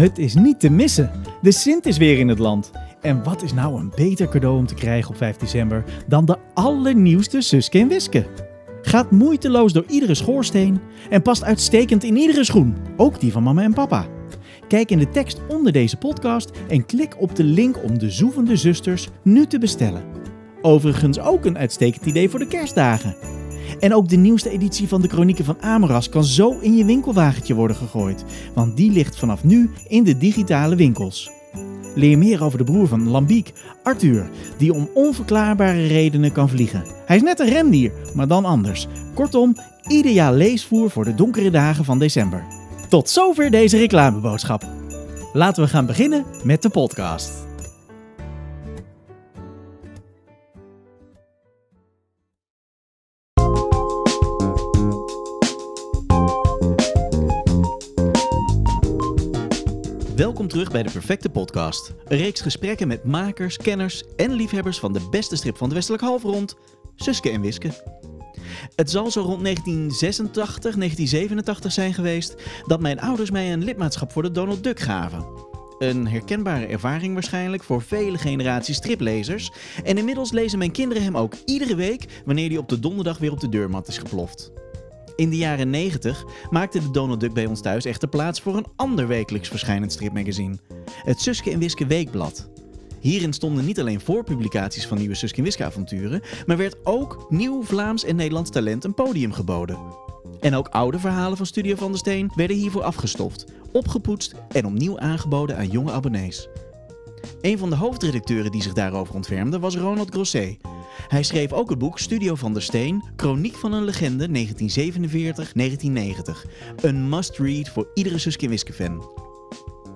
Het is niet te missen. De Sint is weer in het land. En wat is nou een beter cadeau om te krijgen op 5 december dan de allernieuwste Suske en Wiske? Gaat moeiteloos door iedere schoorsteen en past uitstekend in iedere schoen, ook die van mama en papa. Kijk in de tekst onder deze podcast en klik op de link om de Zoevende Zusters nu te bestellen. Overigens ook een uitstekend idee voor de kerstdagen. En ook de nieuwste editie van de Chronieken van Amoras kan zo in je winkelwagentje worden gegooid, want die ligt vanaf nu in de digitale winkels. Leer meer over de broer van Lambiek, Arthur, die om onverklaarbare redenen kan vliegen. Hij is net een rendier, maar dan anders. Kortom, ideaal leesvoer voor de donkere dagen van december. Tot zover deze reclameboodschap. Laten we gaan beginnen met de podcast. Welkom terug bij de Perfecte Podcast. Een reeks gesprekken met makers, kenners en liefhebbers van de beste strip van de Westelijk Halfrond, Suske en Wiske. Het zal zo rond 1986, 1987 zijn geweest dat mijn ouders mij een lidmaatschap voor de Donald Duck gaven. Een herkenbare ervaring waarschijnlijk voor vele generaties striplezers. En inmiddels lezen mijn kinderen hem ook iedere week wanneer hij op de donderdag weer op de deurmat is geploft. In de jaren 90 maakte de Donald Duck bij ons thuis echter plaats voor een ander wekelijks verschijnend stripmagazine. Het Suske en Wiske Weekblad. Hierin stonden niet alleen voorpublicaties van nieuwe Suske en Wiske avonturen, maar werd ook nieuw Vlaams en Nederlands talent een podium geboden. En ook oude verhalen van Studio van der Steen werden hiervoor afgestoft, opgepoetst en opnieuw aangeboden aan jonge abonnees. Een van de hoofdredacteuren die zich daarover ontfermde was Ronald Grosset. Hij schreef ook het boek Studio van der Steen, Chroniek van een legende 1947-1990. Een must-read voor iedere Suske en Wiske fan.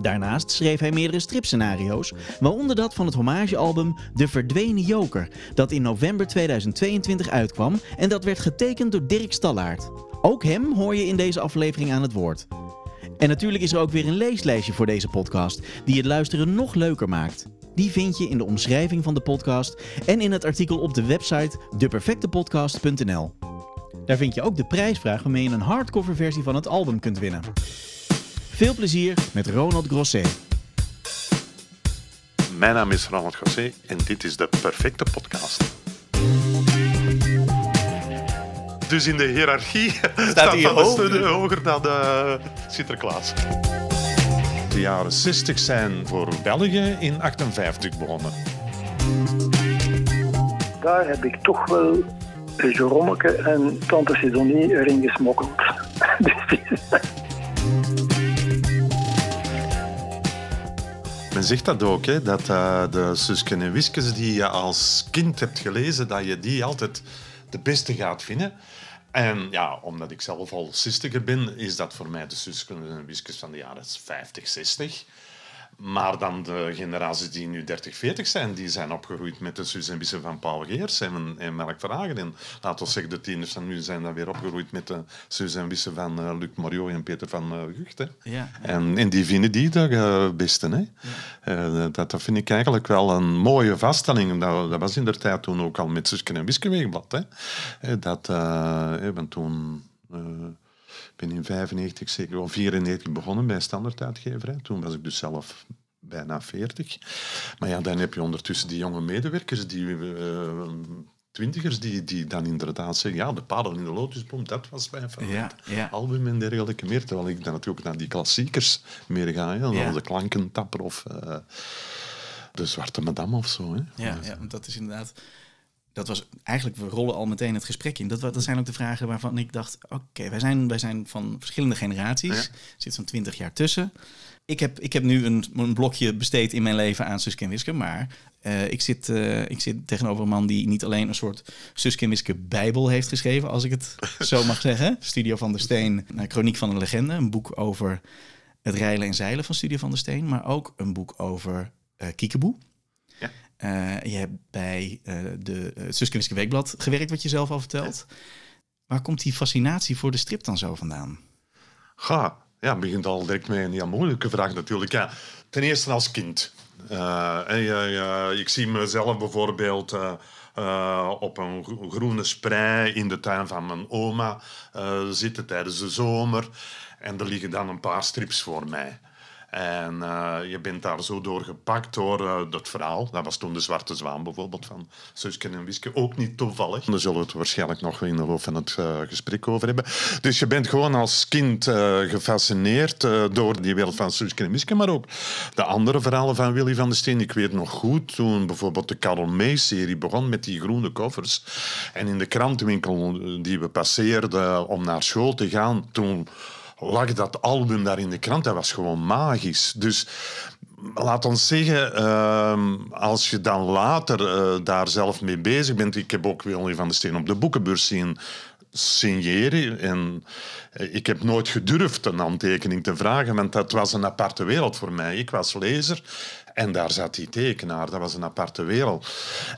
Daarnaast schreef hij meerdere stripscenario's, waaronder dat van het hommagealbum De Verdwenen Joker, dat in november 2022 uitkwam en dat werd getekend door Dirk Stallaert. Ook hem hoor je in deze aflevering aan het woord. En natuurlijk is er ook weer een leeslijstje voor deze podcast, die het luisteren nog leuker maakt. Die vind je in de omschrijving van de podcast en in het artikel op de website deperfectepodcast.nl. Daar vind je ook de prijsvraag waarmee je een hardcover versie van het album kunt winnen. Veel plezier met Ronald Grosset. Mijn naam is Ronald Gosset en dit is de perfecte podcast. Dus in de hiërarchie staat, hij Van der hoger? Hoger dan de Sinterklaas. De jaren 60 zijn voor België in 58 begonnen. daar heb ik toch wel Jeromeke en Tante Sidonie erin gesmokkeld. Dus Men zegt dat ook, hè, dat eh, de Susken en Wiskes die je als kind hebt gelezen, dat je die altijd de beste gaat vinden. En ja, omdat ik zelf al 60 ben, is dat voor mij de Susken en Wiskes van de jaren 50, 60. Maar dan de generaties die nu 30, 40 zijn, die zijn opgegroeid met de Sus en van Paul Geers en, en Melk Verhagen. En laten we zeggen, de tieners van nu zijn dan weer opgegroeid met de Sus en van eh, Luc Morio en Peter van uh, Gucht. Hè. Ja, En, en die vinden die de eh, beste. Hè? Dat, dat vind ik eigenlijk wel een mooie vaststelling. Dat, dat was in de tijd toen ook al met Susken en Wiske Weekblad. Hè? Dat, want toen... ik ben in 95, zeker wel 94 begonnen bij Standaard Uitgever. Hè. Toen was ik dus zelf bijna 40. Maar ja, dan heb je ondertussen die jonge medewerkers, die eh, twintigers, die, die dan inderdaad zeggen, ja, de parel in de lotusboom, dat was mijn favoriet Ja, ja. album en dergelijke meer. Terwijl ik dan natuurlijk naar die klassiekers meer ga. Ja. Ja. De Klankentapper of eh, de Zwarte Madame of zo. Hè. Ja, ja, dat is inderdaad. Dat was eigenlijk, we rollen al meteen het gesprek in. Dat, dat zijn ook de vragen waarvan ik dacht: oké, wij, zijn, wij zijn van verschillende generaties. Ja. Er zit zo'n twintig jaar tussen. Ik heb, ik heb nu een, een blokje besteed in mijn leven aan Suske en Wiske. Maar eh, ik, zit, eh, ik zit tegenover een man die niet alleen een soort Suske en Wiske bijbel heeft geschreven, als ik het zo mag zeggen. Studio van der Steen, nou, Chroniek van een legende. Een boek over het reilen en zeilen van Studio van der Steen. Maar ook een boek over Kiekeboe. Eh, je hebt bij eh, de uh, Suske Weekblad gewerkt, wat je zelf al vertelt. Waar komt die fascinatie voor de strip dan zo vandaan? Ga, ja, het begint al direct met een heel moeilijke vraag natuurlijk. Ja, ten eerste als kind. Eh, en, eh, ik zie mezelf bijvoorbeeld eh, eh, op een gro- groene sprei in de tuin van mijn oma eh, zitten tijdens de zomer. En er liggen dan een paar strips voor mij. En uh, je bent daar zo door uh, dat verhaal. Dat was toen de Zwarte Zwaan bijvoorbeeld van Suske en Wiske. Ook niet toevallig. Daar zullen we het waarschijnlijk nog in de loop van het uh, gesprek over hebben. Dus je bent gewoon als kind gefascineerd door die wereld van Suske en Wiske. Maar ook de andere verhalen van Willy van der Steen. Ik weet nog goed toen bijvoorbeeld de Karel May-serie begon met die groene koffers. En in de krantenwinkel die we passeerden om naar school te gaan, toen lag dat album daar in de krant. Dat was gewoon magisch. Dus laat ons zeggen, uh, als je dan later uh, daar zelf mee bezig bent. Ik heb ook Willy van der Steen op de boekenbeurs zien signeren. En eh, ik heb nooit gedurfd een handtekening te vragen, want dat was een aparte wereld voor mij. Ik was lezer en daar zat die tekenaar. Dat was een aparte wereld.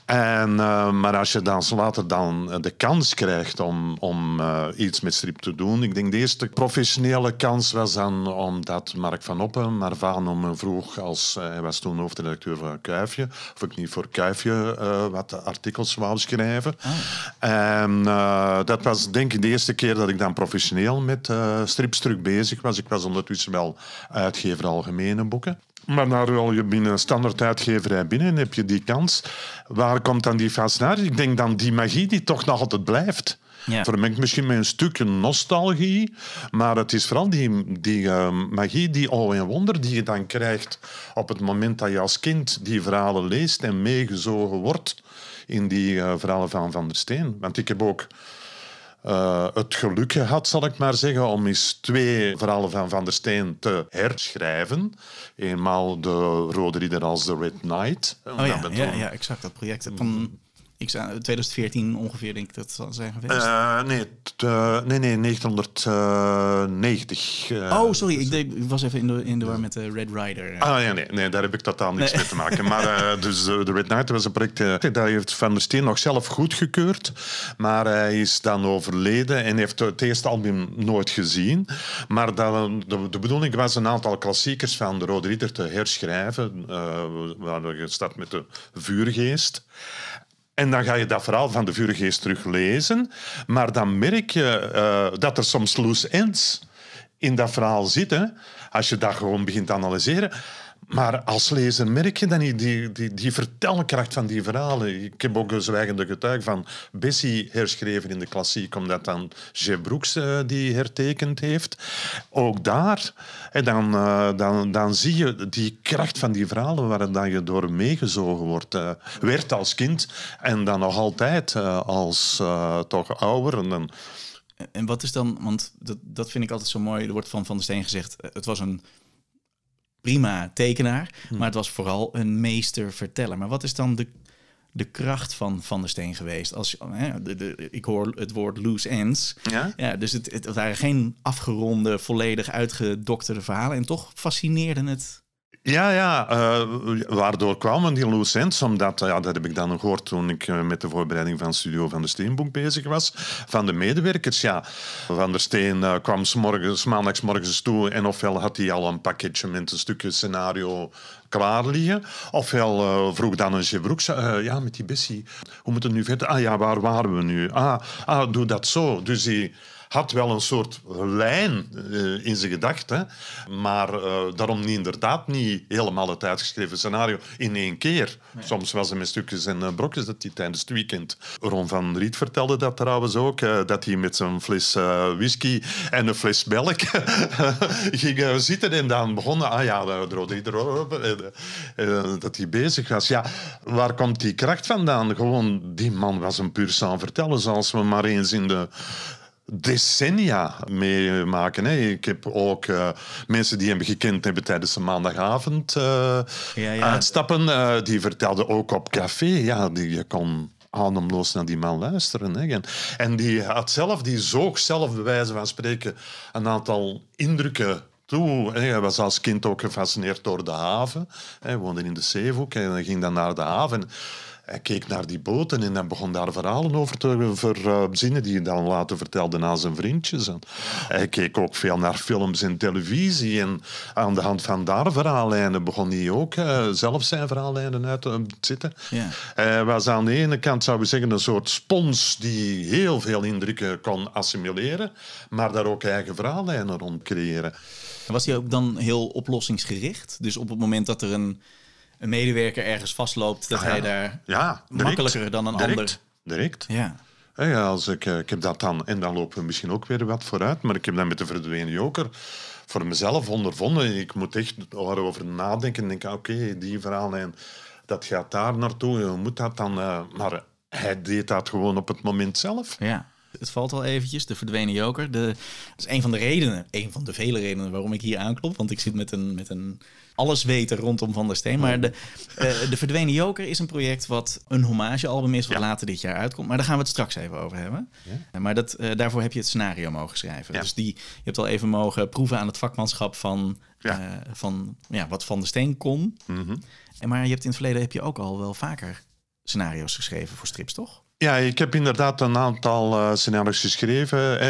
En, uh, maar als je dan later dan de kans krijgt om, om uh, iets met strip te doen. Ik denk de eerste professionele kans was dan omdat Mark van Oppen, Marvano me vroeg, als, uh, hij was toen hoofdredacteur van Kuifje, of ik niet voor Kuifje wat artikels wou schrijven. Oh. En dat was denk ik de eerste keer dat ik dan professioneel met stripstruk bezig was. Ik was ondertussen wel uitgever algemene boeken. Maar dan rol je binnen standaard uitgeverij binnen en heb je die kans. Waar komt dan die fascinatie? Ik denk dan die magie die toch nog altijd blijft. Ja. Vermengt misschien met een stukje nostalgie, maar het is vooral die, die uh, magie, die oh en wonder die je dan krijgt op het moment dat je als kind die verhalen leest en meegezogen wordt in die uh, verhalen van Van der Steen. Want ik heb ook uh, het geluk gehad, zal ik maar zeggen, om eens twee verhalen van Van der Steen te herschrijven. Eenmaal de Rode Ridder als de Red Knight. Oh ja, ja, ja, exact. Dat project van ik zei 2014 ongeveer, denk ik dat zal zijn geweest. Uh, nee, uh, nee, nee, 1990. Uh, oh, sorry, ik, deed, ik, was even in de, in de war met de Red Rider. Ah ja, nee, nee, daar heb ik totaal niks nee. mee te maken. Maar dus de Red Knight was een project, dat heeft Van der Steen nog zelf goedgekeurd. Maar hij is dan overleden en heeft het eerste album nooit gezien. Maar dat, de, de bedoeling was een aantal klassiekers van de Rode Ridder te herschrijven. we hadden gestart met de Vuurgeest. En dan ga je dat verhaal van de vuurgeest teruglezen. Maar dan merk je uh, dat er soms loose ends in dat verhaal zitten. Als je dat gewoon begint te analyseren. Maar als lezer merk je dan die, die, die vertelkracht van die verhalen. Ik heb ook een zwijgende getuige van Bessie herschreven in de klassiek, omdat dan Jeff Brooks uh, die hertekend heeft. Ook daar, en dan, uh, dan, dan zie je die kracht van die verhalen waar dan je door meegezogen wordt. Werd als kind en dan nog altijd als toch ouder. En, dan... en wat is dan, want dat, dat vind ik altijd zo mooi, er wordt van Van der Steen gezegd, het was een prima tekenaar, hm. maar het was vooral een meesterverteller. Maar wat is dan de, de kracht van Van der Steen geweest? Als, hè, de, de, ik hoor het woord loose ends. Ja? Ja, dus het, het waren geen afgeronde, volledig uitgedokterde verhalen. En toch fascineerde het ja, ja. Uh, waardoor kwamen die loose? Omdat, ja, dat heb ik dan gehoord toen ik uh, met de voorbereiding van Studio van de Steenboek bezig was. Van de medewerkers, ja. Van der Steen kwam maandags morgens toe en ofwel had hij al een pakketje met een stukje scenario klaar liggen. Ofwel vroeg dan een Chevroek, ja, met die Bessie, hoe moet het nu verder? Ah ja, waar waren we nu? Ah, ah doe dat zo. Dus hij had wel een soort lijn uh, in zijn gedachten, maar uh, daarom niet, inderdaad niet helemaal het uitgeschreven scenario in één keer. Soms was het met stukjes en uh, brokjes dat hij tijdens het weekend... Ron van Riet vertelde dat trouwens ook, dat hij met zijn fles whisky en een fles melk ging zitten en dan begonnen... Ah ja, de rode dat hij bezig was. Ja, waar komt die kracht vandaan? Gewoon, die man was een puur vertellen, zoals we maar eens in de decennia meemaken. Hè. Ik heb ook uh, mensen die hem gekend hebben tijdens de maandagavond uh, ja, ja. uitstappen. Uh, die vertelden ook op café. Ja, die, je kon ademloos naar die man luisteren. Hè. En, en die had zelf, die zoog zelf bij wijze van spreken een aantal indrukken toe. Hij was als kind ook gefascineerd door de haven. Hij woonde in de Zeehoek en ging dan naar de haven. Hij keek naar die boten en hij begon daar verhalen over te verzinnen die hij dan later vertelde aan zijn vriendjes. En hij keek ook veel naar films en televisie en aan de hand van daar verhaallijnen begon hij ook uh, zelf zijn verhaallijnen uit te zitten. Ja. Hij was aan de ene kant, zou we zeggen, een soort spons die heel veel indrukken kon assimileren, maar daar ook eigen verhaallijnen rond creëren. Was hij ook dan heel oplossingsgericht? Dus op het moment dat er een een medewerker ergens vastloopt, dat Ah, ja. hij daar Ja, direct. makkelijker dan een direct, ander. Direct. Ja. Als ik, eh, ik heb dat dan, en dan lopen we misschien ook weer wat vooruit, maar ik heb dat met de verdwenen joker voor mezelf ondervonden. Ik moet echt erover nadenken en denken, oké, die verhaallijn, dat gaat daar naartoe, hoe moet dat dan? eh, maar hij deed dat gewoon op het moment zelf. ja. Het valt al eventjes, de verdwenen joker. De, dat is een van de redenen, een van de vele redenen waarom ik hier aanklop. Want ik zit met een, met een alles weten rondom Van der Steen. Maar de, eh, de verdwenen joker is een project wat een hommagealbum is... wat Ja. later dit jaar uitkomt. Maar daar gaan we het straks even over hebben. Eh, Maar dat, eh, daarvoor heb je het scenario mogen schrijven. Ja. Dus die, je hebt al even mogen proeven aan het vakmanschap van, Ja. van ja, wat Van der Steen kon. Mhm. En maar je hebt in het verleden heb je ook al wel vaker scenario's geschreven voor strips, toch? Ja, ik heb inderdaad een aantal eh, scenario's geschreven.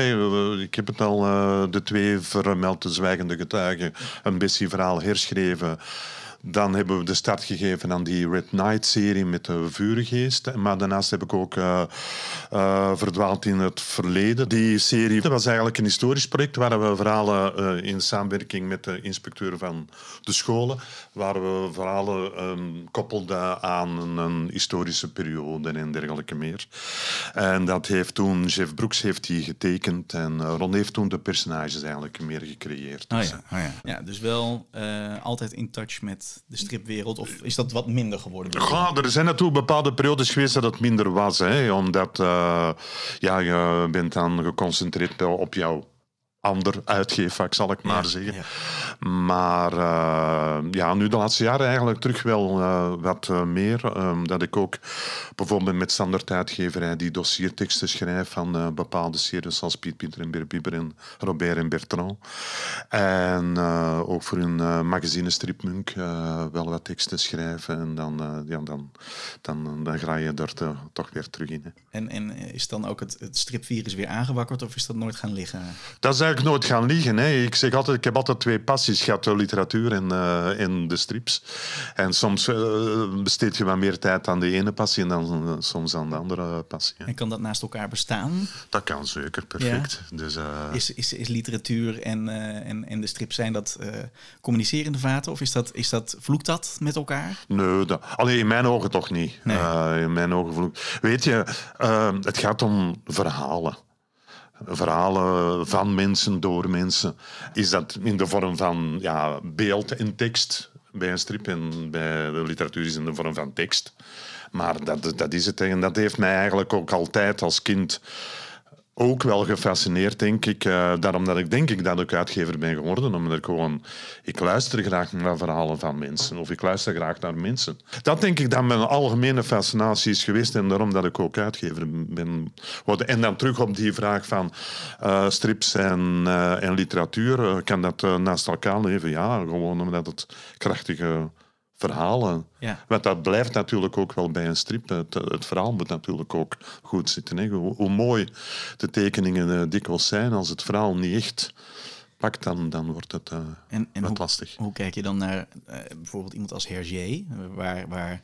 Ik heb het al, eh, de twee vermeld, de zwijgende getuigen, een Bessie-verhaal herschreven. Dan hebben we de start gegeven aan die Red Knight-serie met de vuurgeest. Maar daarnaast heb ik ook eh, eh, verdwaald in het verleden. Die serie was eigenlijk een historisch project waar we verhalen eh, in samenwerking met de inspecteur van de scholen, waar we verhalen ehm, koppelden aan een, historische periode en dergelijke meer. En dat heeft toen, Jeff Brooks heeft die getekend en Ron heeft toen de personages eigenlijk meer gecreëerd. Oh ja, oh ja. ja dus wel altijd in touch met de stripwereld. Of is dat wat minder geworden? Ja, er zijn natuurlijk bepaalde periodes geweest dat het minder was. Hè, omdat eh, ja, je bent dan geconcentreerd op jouw ander uitgeefvak, zal ik maar Ja, zeggen. ja. Maar eh, ja, nu de laatste jaren eigenlijk terug wel eh, wat eh, meer. Ehm, dat ik ook bijvoorbeeld met standaard uitgeverij die dossierteksten schrijf van bepaalde series zoals Piet Pieter en Beer Bieber en Robert en Bertrand. En ook voor hun magazine Stripmunk wel wat teksten schrijven. En dan, ja, dan, dan, dan ga je er te- toch weer terug in. Hè. En, en is dan ook het, het stripvirus weer aangewakkerd of is dat nooit gaan liggen? Dat is eigenlijk nooit gaan liggen. Hè. Ik zeg altijd, ik heb altijd twee passies gehad, de literatuur en, en de strips. En soms eh, besteed je wat meer tijd aan de ene passie en dan eh, soms aan de andere passie. hè. En kan dat naast elkaar bestaan? Dat kan zeker, perfect. Dus, Is, is, is literatuur en, en, en de strip, zijn dat communicerende vaten? Of is dat, is dat, vloekt dat met elkaar? Nee, dat, allee, in mijn ogen toch niet. Nee. In mijn ogen vloek. Weet je, het gaat om verhalen. Verhalen van mensen, door mensen. Is dat in de vorm van ja, beeld en tekst bij een strip en bij de literatuur is in de vorm van tekst. Maar dat, dat is het. En dat heeft mij eigenlijk ook altijd als kind ook wel gefascineerd, denk ik. Eh, daarom dat ik denk ik dat ik uitgever ben geworden. Omdat ik gewoon... Ik luister graag naar verhalen van mensen. Of ik luister graag naar mensen. Dat denk ik dat mijn algemene fascinatie is geweest. En daarom dat ik ook uitgever ben geworden. En dan terug op die vraag van eh, strips en, eh, en literatuur. kan dat naast elkaar leven? Ja, gewoon omdat het krachtige verhalen... Ja. Want dat blijft natuurlijk ook wel bij een strip. Het, het verhaal moet natuurlijk ook goed zitten. Hè. Hoe, hoe mooi de tekeningen eh, dikwijls zijn, als het verhaal niet echt pakt, dan, dan wordt het eh, En, en wat hoe, lastig. hoe kijk je dan naar eh, bijvoorbeeld iemand als Hergé, eh, waar, waar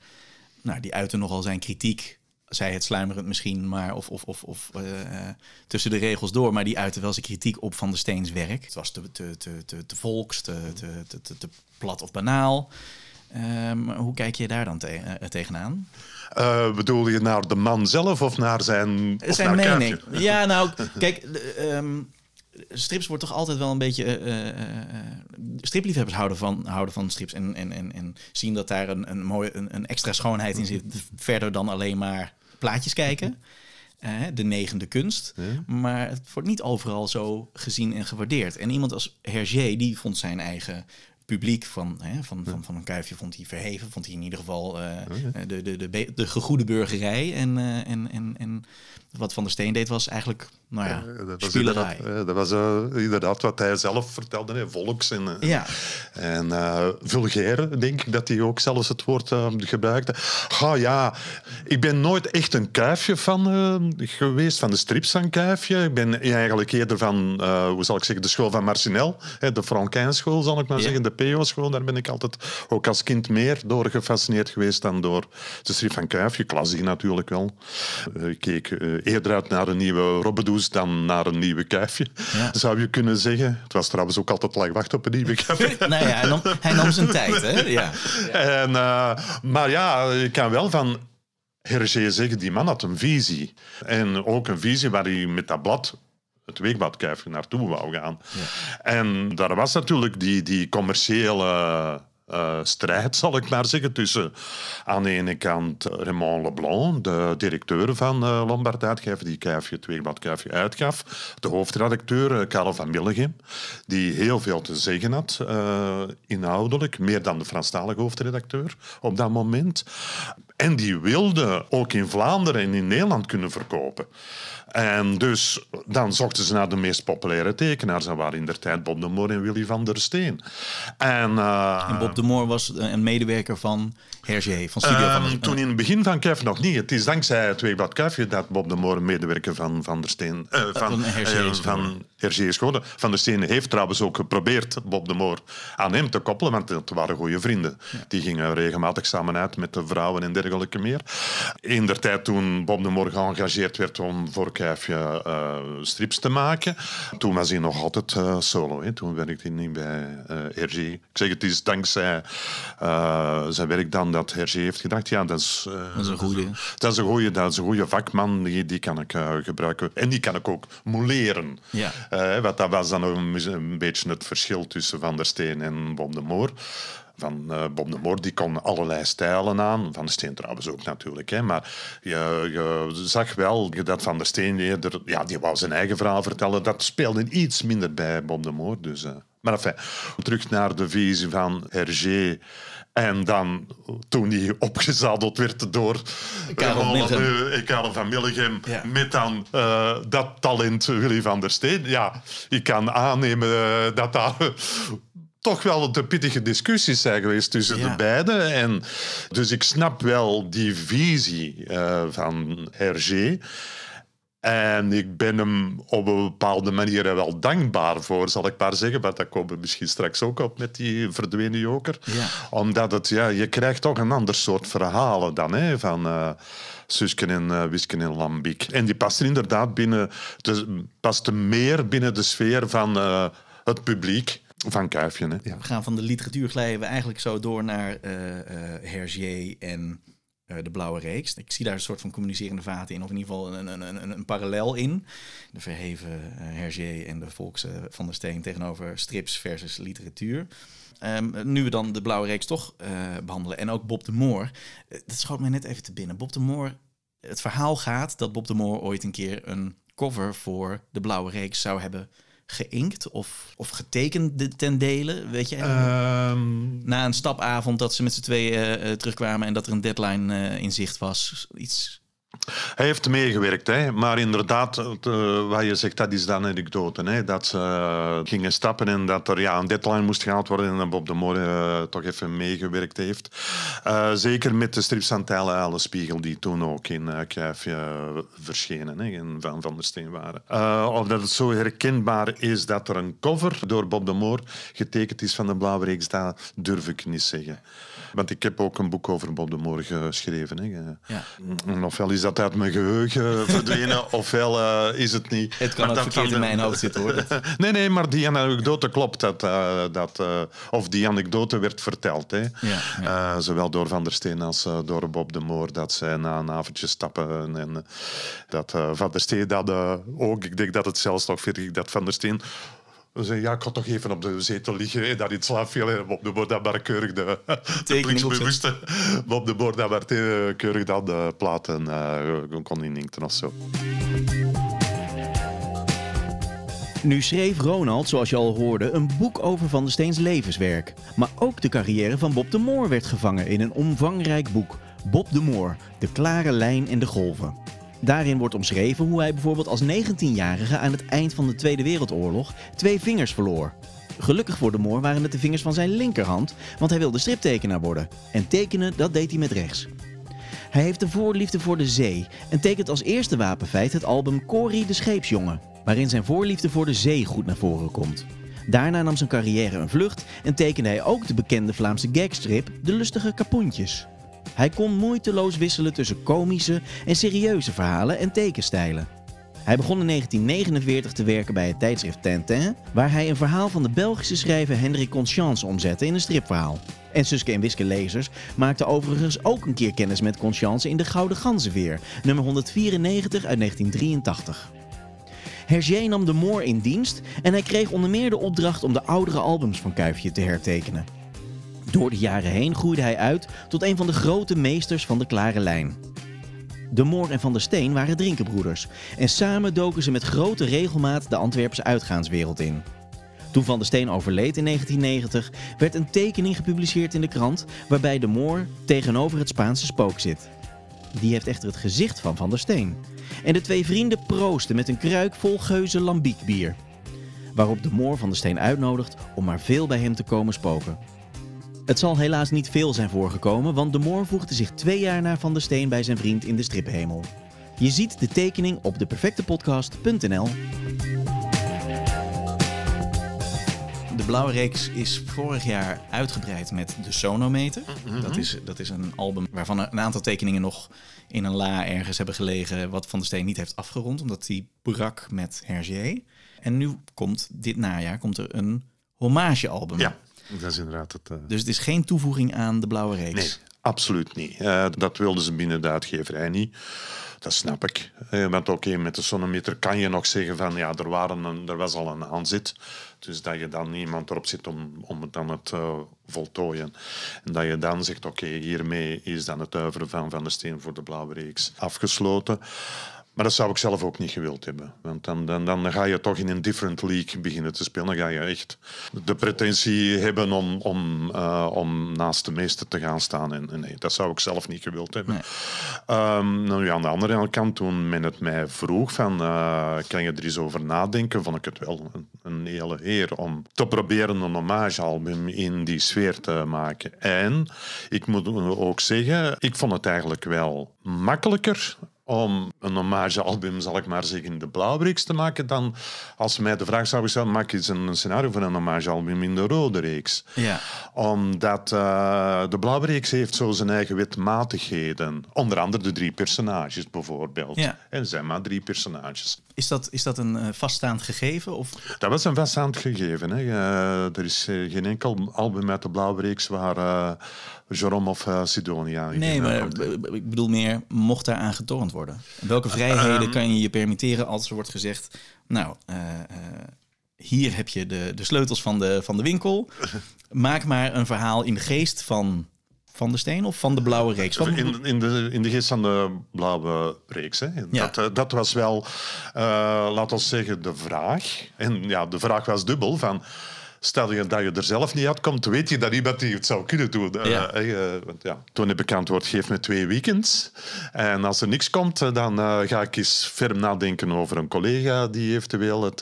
nou, die uitte nogal zijn kritiek, zij het sluimerend misschien, maar of, of, of, of eh, eh, tussen de regels door, maar die uitte wel zijn kritiek op Van der Steens werk. Het was te, te, te, te, te volks, te, te, te, te plat of banaal. Ehm, hoe kijk je daar dan te- eh, tegenaan? Eh, bedoel je naar de man zelf of naar zijn, of Zijn naar mening. Ja, nou, kijk, ehm, strips wordt toch altijd wel een beetje. eh, stripliefhebbers houden van, houden van strips en, en, en, en zien dat daar een, een, mooie, een, een extra schoonheid in zit. Verder dan alleen maar plaatjes kijken. Eh, de negende kunst. Maar het wordt niet overal zo gezien en gewaardeerd. En iemand als Hergé, die vond zijn eigen publiek van, hè, van, van, van een kuifje vond hij verheven. Vond hij in ieder geval uh, de, de, de, de, de gegoede burgerij. En, uh, en, en, en wat Van der Steen deed was eigenlijk, nou ja, dat was spielerij. Inderdaad, dat was uh, inderdaad wat hij zelf vertelde, hè, volks en, ja. en vulgair, denk ik dat hij ook zelfs het woord gebruikte. Ah ja, ik ben nooit echt een kuifje van geweest, van de strips van kuifje. Ik ben eigenlijk eerder van, hoe zal ik zeggen, de school van Marcinel, hè, de Frankijnschool zal ik maar Ja. zeggen, de PO-school. Daar ben ik altijd ook als kind meer door gefascineerd geweest dan door de strip van Kuifje. Klas die natuurlijk wel. Eh, Ik keek eh, eerder uit naar een nieuwe Robbedoes dan naar een nieuwe Kuifje, Ja. zou je kunnen zeggen. Het was trouwens ook altijd lang wachten op een nieuwe Kuifje. nou ja, hij nam, hij nam zijn tijd, hè? Ja. En, eh, maar ja, ik kan wel van Hergé zeggen, die man had een visie. En ook een visie waar hij met dat blad, het weekbladkuifje, naartoe wou gaan. En daar was natuurlijk die, die commerciële eh, strijd, zal ik maar zeggen, tussen aan de ene kant Raymond Leblanc, de directeur van eh, Lombard Uitgever, die Kuifje, het weekblad Kuifje uitgaf, de hoofdredacteur eh, Karel van Millegem, die heel veel te zeggen had, eh, inhoudelijk, meer dan de Franstalige hoofdredacteur op dat moment. En die wilde ook in Vlaanderen en in Nederland kunnen verkopen. En dus dan zochten ze naar de meest populaire tekenaars. Dat waren in der tijd Bob de Moor en Willy van der Steen. En, eh, Bob de Moor was een medewerker van Hergé, van Studio van Ehm, toen in het begin van Kuif nog niet. Het is dankzij het Weekblad Kuifje dat Bob de Moor een medewerker van Van der Steen... eh, van, van Hergé eh, van Hergé is geworden. Van der Steen heeft trouwens ook geprobeerd Bob de Moor aan hem te koppelen, want het waren goede vrienden. Die gingen regelmatig samen uit met de vrouwen en dergelijke meer. In der tijd toen Bob de Moor geëngageerd werd om voor Kuifje eh, strips te maken, toen was hij nog altijd eh, solo. Hè. Toen werkte hij niet bij eh Hergé. Ik zeg, het is dankzij zijn werk dan dat Hergé heeft gedacht, ja, dat is... Dat is een goeie. dat is een goede, dat is een goede vakman, die, die kan ik gebruiken. En die kan ik ook mouleren. Ja. Eh, want dat was dan een, een beetje het verschil tussen Van der Steen en Bob de Moor. Van eh, Bob de Moor die kon allerlei stijlen aan. Van der Steen trouwens ook natuurlijk. Hè. Maar je, zag wel dat Van der Steen eerder... Ja, die wou zijn eigen verhaal vertellen. Dat speelde iets minder bij Bob de Moor. Dus, eh. Maar enfin, terug naar de visie van Hergé. En dan, toen hij opgezadeld werd door Karel eh, Karel van Millegem, Ja. met dan eh, dat talent Willy van der Steen. Ja, ik kan aannemen eh, dat daar toch wel de pittige discussies zijn geweest tussen Ja. de beiden. En dus ik snap wel die visie van Hergé. En ik ben hem op een bepaalde manier wel dankbaar voor, zal ik maar zeggen. Maar dat komen we misschien straks ook op met die verdwenen joker. Ja. Omdat het, ja, je krijgt toch een ander soort verhalen dan hè, van eh Susken en uh, Wisken en Lambiek. En die past inderdaad binnen, de, past meer binnen de sfeer van eh, het publiek. Van Kuifje. Hè. Ja. We gaan van de literatuur glijden we eigenlijk zo door naar eh eh Hergé en eh, de Blauwe Reeks. Ik zie daar een soort van communicerende vaten in, of in ieder geval een, een, een, een parallel in. De verheven eh, Hergé en de volks eh, van der Steen tegenover strips versus literatuur. Ehm, nu we dan de Blauwe Reeks toch eh, behandelen en ook Bob de Moor. eh, dat schoot mij net even te binnen. Bob de Moor, het verhaal gaat dat Bob de Moor ooit een keer een cover voor de Blauwe Reeks zou hebben geïnkt of, of getekend ten dele. Weet je? Ehm, Na een stapavond dat ze met z'n tweeën eh, terugkwamen en dat er een deadline eh, in zicht was. Iets. Hij heeft meegewerkt, hè. maar inderdaad, eh, wat je zegt, dat is dan anekdote. Hè. Dat ze eh, gingen stappen en dat er ja, een deadline moest gehaald worden en dat Bob de Moor eh, toch even meegewerkt heeft. Zeker met de strips van Tijlen Uilenspiegel, die toen ook in uh, verschenen hè, van Van der Steen waren. Of dat het zo herkenbaar is dat er een cover door Bob de Moor getekend is van de Blauwe Reeks, dat durf ik niet zeggen. Want ik heb ook een boek over Bob de Moor geschreven. Hè. Ja. En Ofwel is dat uit mijn geheugen verdwenen, ofwel uh, is het niet. Het kan Maar ook verkeerd in mijn hoofd zitten hoor. Nee, nee, maar die anekdote klopt. Dat, uh, dat, uh, of die anekdote werd verteld. Hè. Ja, zowel door Van der Steen als door Bob de Moor. Dat zij na een avondje stappen. En dat Van der Steen dat ook. Ik denk dat het zelfs nog vind ik dat Van der Steen. Zei, ja, ik ga toch even op de zetel liggen en dat in slaap viel. En Bob de Moor dat maar keurig de, de de maar keurig dan de platen uh, kon inkten of zo. Nu schreef Ronald, zoals je al hoorde, een boek over Van der Steens levenswerk. Maar ook de carrière van Bob de Moor werd gevangen in een omvangrijk boek. Bob de Moor, de klare lijn en de golven. Daarin wordt omschreven hoe hij bijvoorbeeld als 19-jarige aan het eind van de Tweede Wereldoorlog twee vingers verloor. Gelukkig voor de Moor waren het de vingers van zijn linkerhand, want hij wilde striptekenaar worden. En tekenen, dat deed hij met rechts. Hij heeft een voorliefde voor de zee en tekent als eerste wapenfeit het album Cory de Scheepsjongen, waarin zijn voorliefde voor de zee goed naar voren komt. Daarna nam zijn carrière een vlucht en tekende hij ook de bekende Vlaamse gagstrip De Lustige Kapoentjes. Hij kon moeiteloos wisselen tussen komische en serieuze verhalen en tekenstijlen. Hij begon in 1949 te werken bij het tijdschrift Tintin, waar hij een verhaal van de Belgische schrijver Hendrik Conscience omzette in een stripverhaal. En Suske en Wiske lezers maakten overigens ook een keer kennis met Conscience in De Gouden Ganzenveer, nummer 194 uit 1983. Hergé nam de Moor in dienst en hij kreeg onder meer de opdracht om de oudere albums van Kuifje te hertekenen. Door de jaren heen groeide hij uit tot een van de grote meesters van de klare lijn. De Moor en Van der Steen waren drinkenbroeders en samen doken ze met grote regelmaat de Antwerpse uitgaanswereld in. Toen Van der Steen overleed in 1990 werd een tekening gepubliceerd in de krant waarbij de Moor tegenover het Spaanse spook zit. Die heeft echter het gezicht van Van der Steen. En de twee vrienden proosten met een kruik vol geuze lambiekbier. Waarop de Moor Van der Steen uitnodigt om maar veel bij hem te komen spoken. Het zal helaas niet veel zijn voorgekomen, want de Moor voegde zich twee jaar na Van der Steen bij zijn vriend in de striphemel. Je ziet de tekening op deperfectepodcast.nl. De Blauwe Reeks is vorig jaar uitgebreid met de Sonometer. dat, is, dat is een album waarvan een aantal tekeningen nog in een la ergens hebben gelegen... wat Van der Steen niet heeft afgerond, omdat hij brak met Hergé. En nu komt dit najaar komt er een hommagealbum. Ja, dat is inderdaad het... eh, Dus het is geen toevoeging aan de Blauwe Reeks. Nee, absoluut niet. Eh, dat wilden ze binnen de uitgeverij niet. Dat snap ik. Eh, want oké, met de sonometer kan je nog zeggen van ja, er, waren een, er was al een aanzet. Dus dat je dan iemand erop zit om, om het dan het voltooien. En dat je dan zegt, oké, hiermee is dan het uiveren van Van de Steen voor de Blauwe Reeks afgesloten. Maar dat zou ik zelf ook niet gewild hebben. Want dan, dan, dan ga je toch in een different league beginnen te spelen. Dan ga je echt de pretentie hebben om, om, eh, om naast de meeste te gaan staan. En, en nee, dat zou ik zelf niet gewild hebben. Ehm, nou, ja, aan de andere kant, toen men het mij vroeg van, eh, kan je er eens over nadenken, vond ik het wel een, een hele eer om te proberen een hommagealbum in die sfeer te maken. En ik moet ook zeggen, ik vond het eigenlijk wel makkelijker om een hommagealbum, zal ik maar zeggen, in de Blauwe Reeks te maken, dan als ze mij de vraag zouden stellen, maak eens een, scenario voor een hommagealbum in de Rode Reeks. Ja. Omdat eh, de Blauwe Reeks heeft zo zijn eigen wetmatigheden. Onder andere de drie personages bijvoorbeeld. Ja. En zijn maar drie personages. Is dat, is dat een eh, vaststaand gegeven? Of? Dat was een vaststaand gegeven. Hè. Er is eh, geen enkel album uit de Blauwe Reeks waar eh Jerome of Sidonia in Nee, maar ik bedoel meer, mocht daar aan getornd worden? Welke vrijheden kan je je permitteren als er wordt gezegd... Nou, hier heb je de, de sleutels van de, van de winkel. Maak maar een verhaal in de geest van Van de Steen of van de Blauwe Reeks. Van, In, in, de, in de geest van de blauwe reeks. Hè. Ja. Dat, eh, dat was wel, eh laten we zeggen, de vraag. En ja, de vraag was dubbel van... Stel je dat je er zelf niet uitkomt, weet je dat iemand die het zou kunnen doen. Eh, Ja. eh, want ja, toen heb ik antwoord, geef me twee weekends. En als er niks komt, eh, dan ga ik eens ferm nadenken over een collega die eventueel het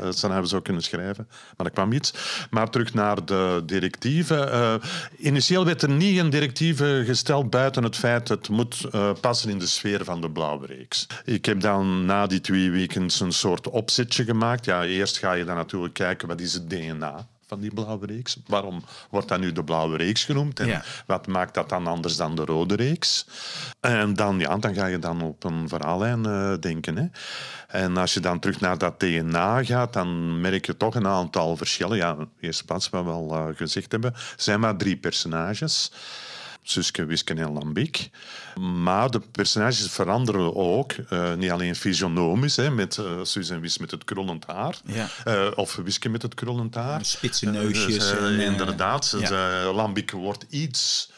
het scenario zou kunnen schrijven. Maar er kwam iets. Maar terug naar de directieve. Eh, initieel werd er niet een directieve gesteld buiten het feit dat het moet passen in de sfeer van de Blauwe Reeks. Ik heb dan na die twee weekends een soort opzetje gemaakt. Ja, eerst ga je dan natuurlijk kijken wat is het DNA van die Blauwe Reeks. Waarom wordt dat nu de Blauwe Reeks genoemd? En Ja. wat maakt dat dan anders dan de Rode Reeks? En dan, ja, dan ga je dan op een verhaallijn eh, denken. Hè. En als je dan terug naar dat DNA gaat, dan merk je toch een aantal verschillen. Ja, in de eerste plaats, wat we al eh, gezegd hebben, zijn maar drie personages. Suske, Wiske en Lambiek. Maar de personages veranderen ook. eh, niet alleen fysionomisch, hè, met uh, en Wis met het krullend haar. Ja. Eh, of Wiske met het krullend haar. Spitse neusjes Eh, en, inderdaad. ja. Lambiek wordt iets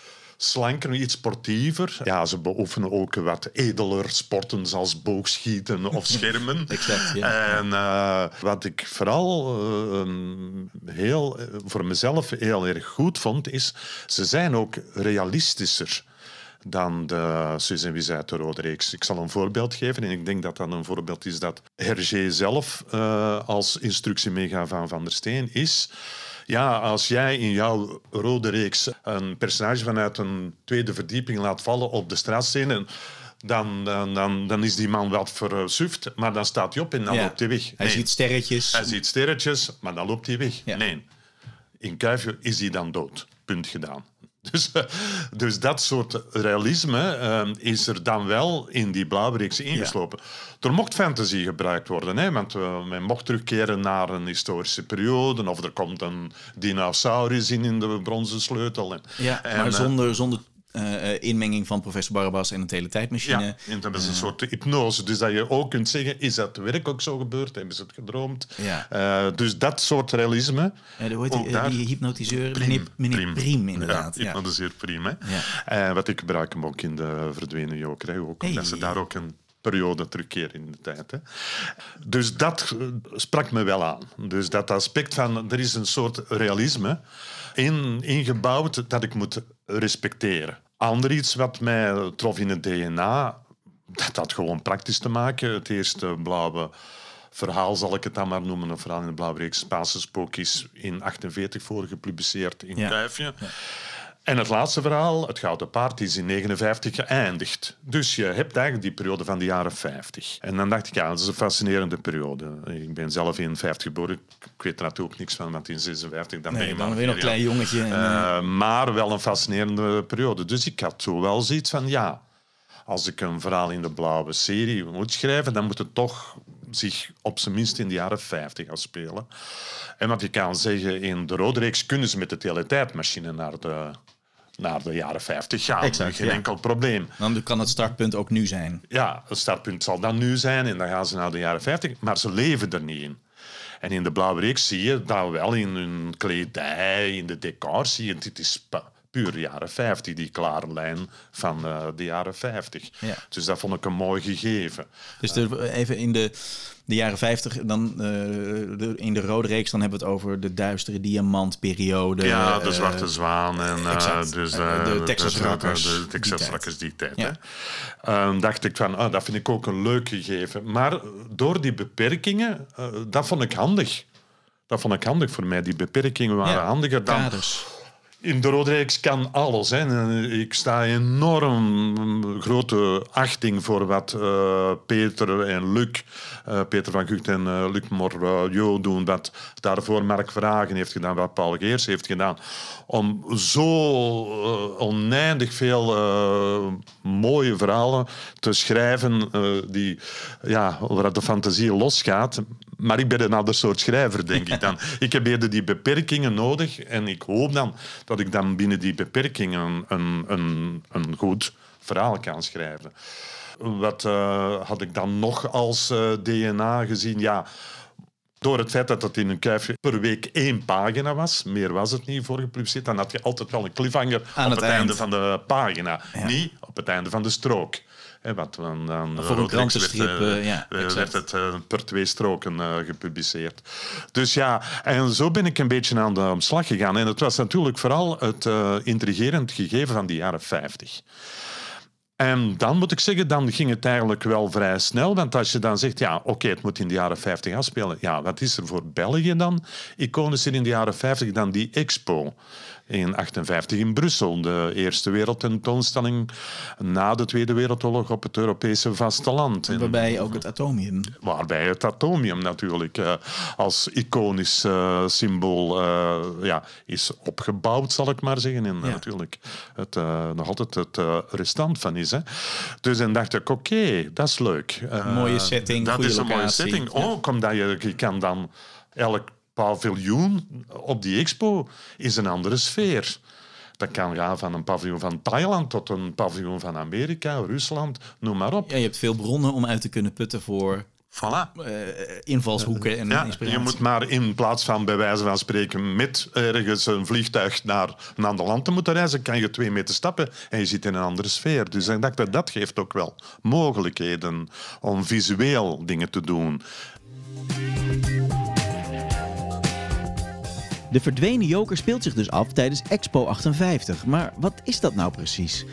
slanker, iets sportiever. Ja, ze beoefenen ook wat edeler sporten zoals boogschieten of schermen. Exact, ja. En eh, wat ik vooral eh, heel, eh, voor mezelf heel erg goed vond, is ze zijn ook realistischer dan de Wies uit de Rode Reeks. Ik zal een voorbeeld geven en ik denk dat dat een voorbeeld is dat Hergé zelf uh, als instructiemega van Van der Steen is. Ja, als jij in jouw rode reeks een personage vanuit een tweede verdieping laat vallen op de straatscène, dan, dan, dan, dan, is die man wat versuft, maar dan staat hij op en dan Ja. loopt hij weg. Hij ziet sterretjes. Hij ziet sterretjes, maar dan loopt hij weg. Ja. Nee, in Kuifje is hij dan dood. Punt gedaan. Dus, eh, dus dat soort realisme eh, is er dan wel in die blauwreeks ingeslopen. Er mocht fantasy gebruikt worden, hè, want eh, men mocht terugkeren naar een historische periode, of er komt een dinosaurus in in de bronzen sleutel. En, Ja, en, maar zonder, zonder eh, inmenging van professor Barabbas en een teletijdmachine. Ja, en dat is een soort hypnose. Dus dat je ook kunt zeggen, is dat werk ook zo gebeurd? Hebben ze het gedroomd? Ja. Eh, dus dat soort realisme. Hoe heet die, daar- die hypnotiseur? Priem, meneer meneer inderdaad. Ja, Ja, hypnotiseer. Hè. Ja. Eh, wat ik gebruik hem ook in de verdwenen joker. Hè. Ook, Hey. omdat ze daar ook een periode terugkeren in de tijd. Hè. Dus dat sprak me wel aan. Dus dat aspect van, er is een soort realisme in, ingebouwd dat ik moet respecteren. Ander iets wat mij trof in het DNA, dat had gewoon praktisch te maken. Het eerste blauwe verhaal, zal ik het dan maar noemen, een verhaal in de blauwe reeks Spaanse Spook is in 48 voor gepubliceerd in Ja. Kuifje. En het laatste verhaal, Het Gouden Paard, is in 59 geëindigd. Dus je hebt eigenlijk die periode van de jaren 50. En dan dacht ik, ja, dat is een fascinerende periode. Ik ben zelf in 50 geboren. Ik weet er natuurlijk niks van, want in 56 dan ben Nee, je dan maar weer nog vier een klein jongetje. Eh, Eh, maar wel een fascinerende periode. Dus ik had zo wel zoiets van, ja, als ik een verhaal in de blauwe serie moet schrijven, dan moet het toch zich op zijn minst in de jaren 50 afspelen. En wat je kan zeggen, in de Rode Reeks kunnen ze met de teletijdmachine naar de, naar de jaren 50 gaan. Exact, Geen ja. enkel probleem. dan kan het startpunt ook nu zijn. Ja, het startpunt zal dan nu zijn en dan gaan ze naar de jaren 50, maar ze leven er niet in. En in de Blauwe Reeks zie je dat wel in hun kledij, in de decors, zie je, dit is puur jaren 50, die klare lijn van eh, de jaren 50. Ja. Dus dat vond ik een mooi gegeven. Dus de, even in de, de jaren 50, dan, eh, de, in de rode reeks, dan hebben we het over de duistere diamantperiode. ja, de eh, Zwarte Zwaan en dus, de Texas de- Rockers, De, die Texas tijd. Rockers die tijd. Ja. Ehm, dacht ik van, ah, dat vind ik ook een leuk gegeven. Maar door die beperkingen, dat vond ik handig. Dat vond ik handig voor mij. Die beperkingen waren Ja, handiger dan... kaders. In de Rode Reeks kan alles. Hè. Ik sta enorm grote achting voor wat eh, Peter en Luc, eh, Peter van Gucht en eh, Luc Morjo doen. Wat daarvoor Mark Vragen heeft gedaan, wat Paul Geers heeft gedaan. Om zo oneindig veel mooie verhalen te schrijven die, ja, waar de fantasie losgaat. Maar ik ben een ander soort schrijver, denk ik dan. Ik heb eerder die beperkingen nodig en ik hoop dan dat ik dan binnen die beperkingen een, een, een goed verhaal kan schrijven. Wat eh, had ik dan nog als eh, DNA gezien? Ja, door het feit dat het in een kuifje per week één pagina was, meer was het niet voor gepubliceerd, dan had je altijd wel een cliffhanger Aan op het het, einde eind. van de pagina. Niet op het einde van de strook. Hè, want dan, dan Voor een werd, krantenstrip, eh, eh, ja, eh, exact. werd het per twee stroken gepubliceerd. Dus ja, en zo ben ik een beetje aan de omslag gegaan. En het was natuurlijk vooral het intrigerend gegeven van de jaren 50. En dan moet ik zeggen, dan ging het eigenlijk wel vrij snel. Want als je dan zegt, ja, oké, het moet in de jaren 50 afspelen. Ja, wat is er voor België dan? Iconisch in de jaren 50 dan die expo in 58 in Brussel. De eerste wereldtentoonstelling na de Tweede Wereldoorlog op het Europese vasteland. En Waarbij ook het atomium. Waarbij het atomium natuurlijk eh, als iconisch eh, symbool eh, ja, is opgebouwd, zal ik maar zeggen. En Ja. natuurlijk het, nog altijd het restant van is. Hè. Dus dan dacht ik, oké, dat is leuk. Mooie setting, Dat is een mooie setting. Ja. Ook omdat je, je kan dan elk paviljoen op die expo is een andere sfeer. Dat kan gaan van een paviljoen van Thailand tot een paviljoen van Amerika, Rusland, noem maar op. Ja, je hebt veel bronnen om uit te kunnen putten voor Voilà. eh, invalshoeken en Ja, inspiratie. je moet maar in plaats van bij wijze van spreken met ergens een vliegtuig naar een ander land te moeten reizen, kan je twee meter stappen en je zit in een andere sfeer. Dus ik dacht dat dat geeft ook wel mogelijkheden om visueel dingen te doen. De verdwenen joker speelt zich dus af tijdens Expo 58. Maar wat is dat nou precies?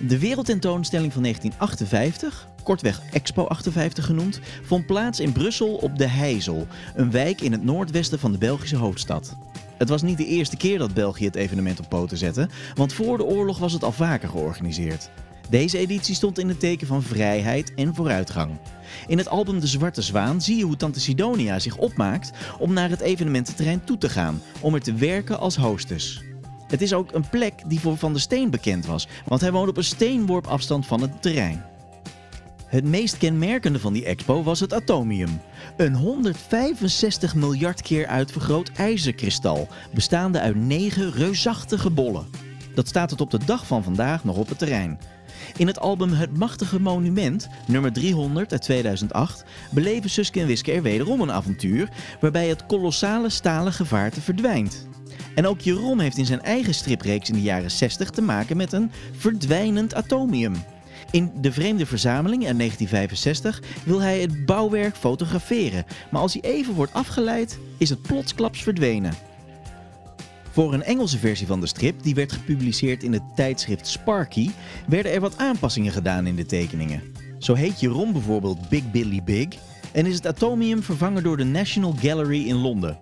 De wereldtentoonstelling van 1958, kortweg Expo 58 genoemd, vond plaats in Brussel op de Heizel, een wijk in het noordwesten van de Belgische hoofdstad. Het was niet de eerste keer dat België het evenement op poten zette, want voor de oorlog was het al vaker georganiseerd. Deze editie stond in het teken van vrijheid en vooruitgang. In het album De Zwarte Zwaan zie je hoe Tante Sidonia zich opmaakt om naar het evenemententerrein toe te gaan, om er te werken als hostess. Het is ook een plek die voor Van der Steen bekend was, want hij woonde op een steenworp afstand van het terrein. Het meest kenmerkende van die expo was het atomium. Een 165 miljard keer uitvergroot ijzerkristal, bestaande uit negen reusachtige bollen. Dat staat tot op de dag van vandaag nog op het terrein. In het album Het Machtige Monument, nummer 300 uit 2008, beleven Suske en Wiske er wederom een avontuur waarbij het kolossale stalen gevaarte verdwijnt. En ook Jeroen heeft in zijn eigen stripreeks in de jaren 60 te maken met een verdwijnend atomium. In De Vreemde Verzameling uit 1965 wil hij het bouwwerk fotograferen, maar als hij even wordt afgeleid, is het plotsklaps verdwenen. Voor een Engelse versie van de strip, die werd gepubliceerd in het tijdschrift Sparky, werden er wat aanpassingen gedaan in de tekeningen. Zo heet Jeroen bijvoorbeeld Big Billy Big en is het atomium vervangen door de National Gallery in Londen.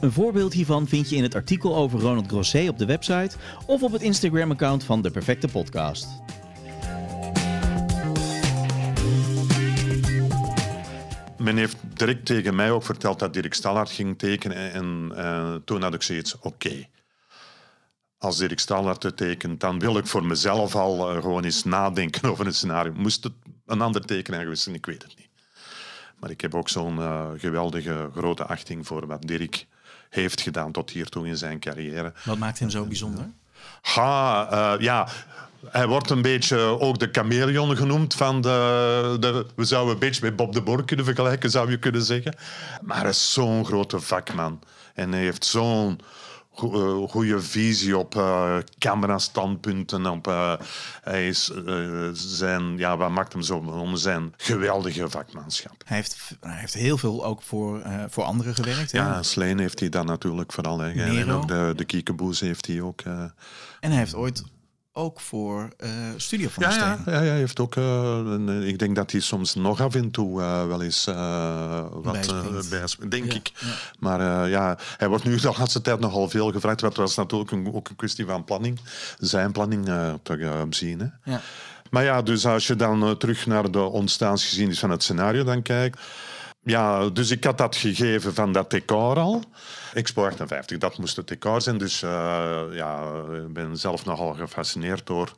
Een voorbeeld hiervan vind je in het artikel over Ronald Grosset op de website of op het Instagram-account van De Perfecte Podcast. Men heeft direct tegen mij ook verteld dat Dirk Stallard ging tekenen. En eh, toen had ik zoiets, oké. Als Dirk Stallard het tekent, dan wil ik voor mezelf al eh, gewoon eens nadenken over een scenario. Moest het een ander tekenaar geweest zijn? Ik weet het niet. Maar ik heb ook zo'n eh, geweldige grote achting voor wat Dirk heeft gedaan tot hiertoe in zijn carrière. Wat maakt hem zo bijzonder? Ha, ja. Hij wordt een beetje ook de chameleon genoemd. Van de, de, we zouden een beetje met Bob de Boer kunnen vergelijken, zou je kunnen zeggen. Maar hij is zo'n grote vakman. En hij heeft zo'n goede visie op uh, camerastandpunten. Op, uh, hij is, uh, zijn, ja, wat maakt hem zo om zijn geweldige vakmanschap. Hij heeft, hij heeft heel veel ook voor, voor anderen gewerkt. Hè? Ja, Sleen heeft hij dan natuurlijk vooral. Hè. En ook de, de Kiekeboes heeft hij ook. En hij heeft ooit ook voor uh, Studio van ja. Ja, ja, hij heeft ook. Uh, ik denk dat hij soms nog af en toe uh, wel eens wat bijspringt, denk ja, ik. Ja. Maar ja, hij wordt nu de laatste tijd nogal veel gevraagd. Het was natuurlijk een, ook een kwestie van planning, zijn planning te zien. Hè. Ja. Maar ja, dus als je dan terug naar de ontstaansgeschiedenis van het scenario dan kijkt. Ja, dus ik had dat gegeven van dat decor al. Expo 58, dat moest het decor zijn. Dus uh, ja, ik ben zelf nogal gefascineerd door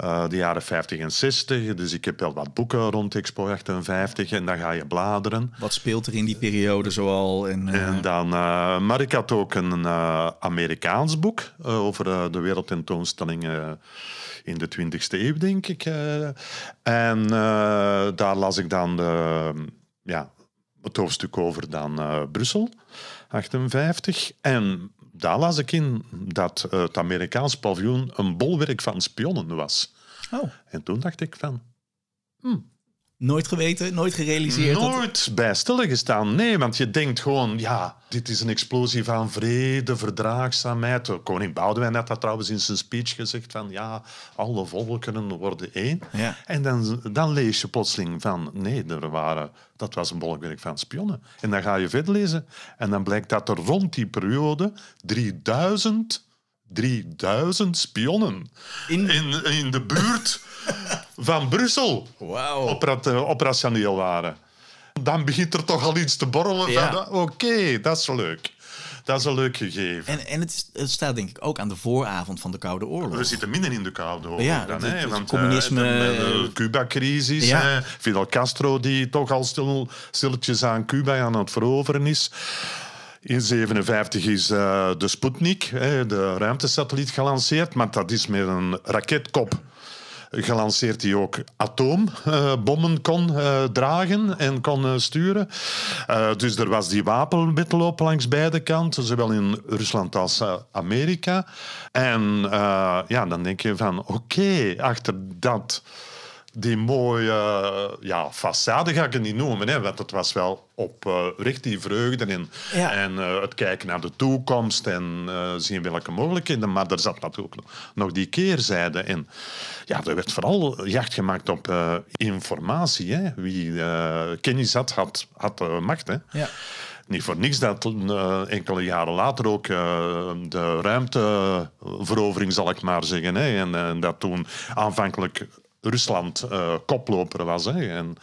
uh, de jaren 50 en 60. Dus ik heb wel wat boeken rond Expo 58 en dan ga je bladeren. Wat speelt er in die periode zoal? En, uh... en dan, maar ik had ook een Amerikaans boek over de wereldtentoonstellingen in de 20e eeuw, denk ik. en daar las ik dan de, ja, het hoofdstuk over dan Brussel. 58. En daar las ik in dat het Amerikaans paviljoen een bolwerk van spionnen was. Oh. En toen dacht ik van... Hmm, Nooit geweten, nooit gerealiseerd? Nooit dat... bij stilgestaan. Nee, want je denkt gewoon, ja, dit is een explosie van vrede, verdraagzaamheid. Koning Boudewijn had dat trouwens in zijn speech gezegd van, ja, alle volkeren worden één. Ja. En dan, dan lees je plotseling van, nee, er waren, dat was een bolwerk van spionnen. En dan ga je verder lezen en dan blijkt dat er rond die periode 3000... 3000 spionnen in, in, in de buurt van Brussel wow. opera operationeel waren. Dan begint er toch al iets te borrelen Ja. van, oké, okay, dat is leuk. Dat is een leuk gegeven. En, en het, is, het, staat denk ik ook aan de vooravond van de Koude Oorlog. We zitten midden in de Koude Oorlog ja, dan. Het, Want, communisme... Uh, de, de Cuba-crisis, ja. Fidel Castro die toch al stil, stilletjes aan Cuba aan het veroveren is. In 1957 is uh, de Sputnik, hè, de ruimtesatelliet, gelanceerd. Maar dat is met een raketkop gelanceerd die ook atoombommen kon uh, dragen en kon uh, sturen. Dus er was die wapenwetloop langs beide kanten, zowel in Rusland als Amerika. En ja, dan denk je van oké, achter dat die mooie ja, façade ga ik het niet noemen, hè, want het was wel oprecht die vreugde en, en uh, het kijken naar de toekomst en uh, zien welke mogelijkheden. Maar er zat natuurlijk nog die keerzijde in. Ja, er werd vooral jacht gemaakt op uh, informatie. Hè. Wie kennis had, had, had macht. Hè. Ja niet voor niks dat uh, enkele jaren later ook uh, de ruimteverovering, zal ik maar zeggen. Hè, en, en dat toen aanvankelijk Rusland uh, koploper was. Hè, en,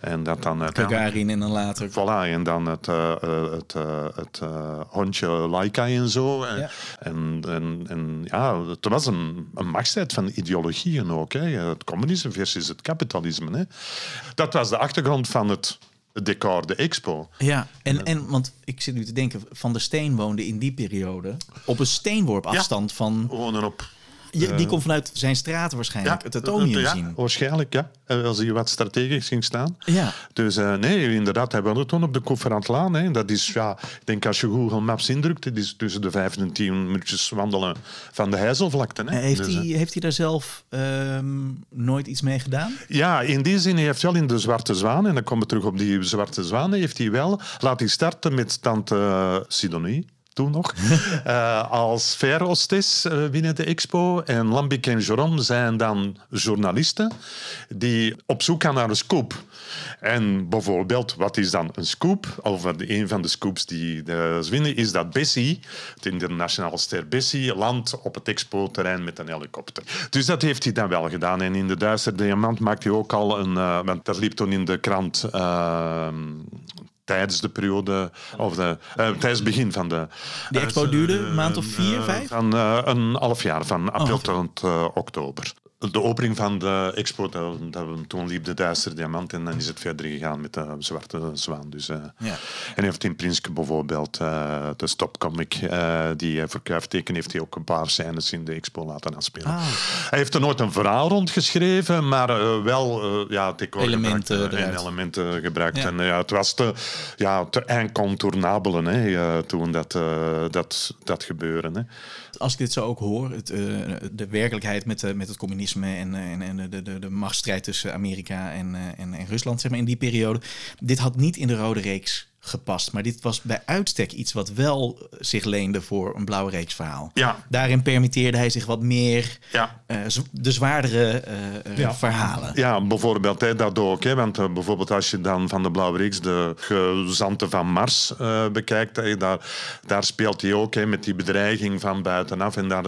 en dat dan Gagarin en dan later. Voilà, en dan het, uh, het, uh, het hondje Laika en zo. Ja. En, en, en ja, het was een, een machtsstrijd van ideologieën ook. Hè. Het communisme versus het kapitalisme. Hè. Dat was de achtergrond van het decor, de expo. Ja, en, en want ik zit nu te denken, Van der Steen woonde in die periode op een steenworp afstand ja, van... Wonen op die eh, komt vanuit zijn straten waarschijnlijk, het atomium ja, zien. Waarschijnlijk, ja. Eh, als hij wat strategisch ging staan. Ja. Dus uh, nee, inderdaad, hij woonde toen op de Kofferantlaan. Hè. Dat is, ja, ik denk als je Google Maps indrukt, het is tussen de vijf en tien minuutjes wandelen van de Heizelvlakte. Hè. Heeft, dus, hij, heeft hij daar zelf um, nooit iets mee gedaan? Ja, in die zin, hij heeft wel in de Zwarte Zwaan, en dan komen we terug op die Zwarte Zwaan, heeft hij wel laten starten met tante Sidonie toen nog, uh, als fairhostess uh, eh, binnen de expo. En Lambic en Jorom zijn dan journalisten die op zoek gaan naar een scoop. En bijvoorbeeld, wat is dan een scoop? Of een van de scoops die ze vinden, is dat Bessie, het internationale ster Bessie, landt op het expo-terrein met een helikopter. Dus dat heeft hij dan wel gedaan. En in de Duitse Diamant maakte hij ook al een... Uh, want dat liep toen in de krant tijdens de periode, of de, uh, tijdens het begin van de... Die expo duurde een maand of vier, vijf? Van een half jaar, van april oh, tot oktober de opening van de expo, dat, dat, toen liep de Duitse diamant en dan is het verder gegaan met de zwarte zwaan. Dus, uh, ja. En heeft in Prinske bijvoorbeeld uh, de stopcomic uh, die voor teken heeft hij ook een paar scènes in de expo laten afspelen. Ah. Hij heeft er nooit een verhaal rond geschreven, maar wel ja, elementen, gebruikt, en elementen gebruikt. En ja, het was te, ja, te incontournabel hè, toen dat, dat, dat gebeurde. Hè als ik dit zo ook hoor, het, uh, de werkelijkheid met, uh, met het communisme en, en, en de, de, de machtsstrijd tussen Amerika en, en, en Rusland, zeg maar, in die periode. Dit had niet in de rode reeks gepast. Maar dit was bij uitstek iets wat wel zich leende voor een blauwe reeks verhaal. Ja. Daarin permitteerde hij zich wat meer ja. uh, de zwaardere uh, ja. verhalen. Ja, bijvoorbeeld hè, dat ook. Hè, want uh, bijvoorbeeld als je dan van de blauwe reeks de gezanten van Mars bekijkt, hè, daar, daar speelt hij ook hè, met die bedreiging van buitenaf. En daar,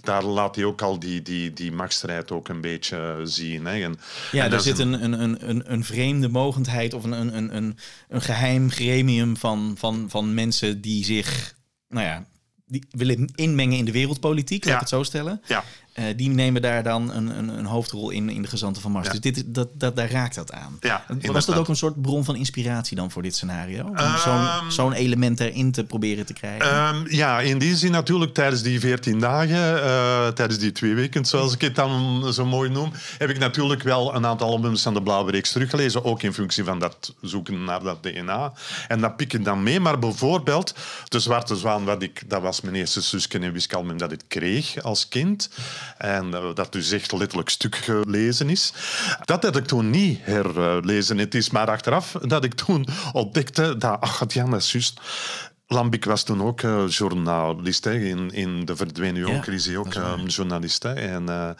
daar laat hij ook al die, die, die machtsstrijd ook een beetje zien. Hè. En, ja, en daar zit een, een, een, een vreemde mogendheid of een, een, een, een geheim greep van, van, van mensen die zich, nou ja, die willen inmengen in de wereldpolitiek, laat ik het zo stellen. Ja. Uh, die nemen daar dan een, een, een, hoofdrol in, in de gezanten van Mars. Dus dit, dat, dat, daar raakt dat aan. Ja, Was dat ook een soort bron van inspiratie dan voor dit scenario? Om um, zo'n zo'n element erin te proberen te krijgen? Um, ja, in die zin natuurlijk tijdens die veertien dagen, uh, tijdens die twee weken, zoals ik het dan zo mooi noem, heb ik natuurlijk wel een aantal albums van de Blauwe Reeks teruggelezen. Ook in functie van dat zoeken naar dat DNA. En dat pik ik dan mee. Maar bijvoorbeeld De Zwarte Zwaan, wat ik, dat was mijn eerste Susken en Wiskalmen dat ik kreeg als kind. En eh, dat dus echt letterlijk stuk gelezen is. Dat had ik toen niet herlezen. Het is maar achteraf dat ik toen ontdekte dat, ach, ja, dat is juist. Lambic was toen ook uh, journalist. Hè. In, in de verdwenen jonker is hij ook uh, journalist. Hè. En, uh,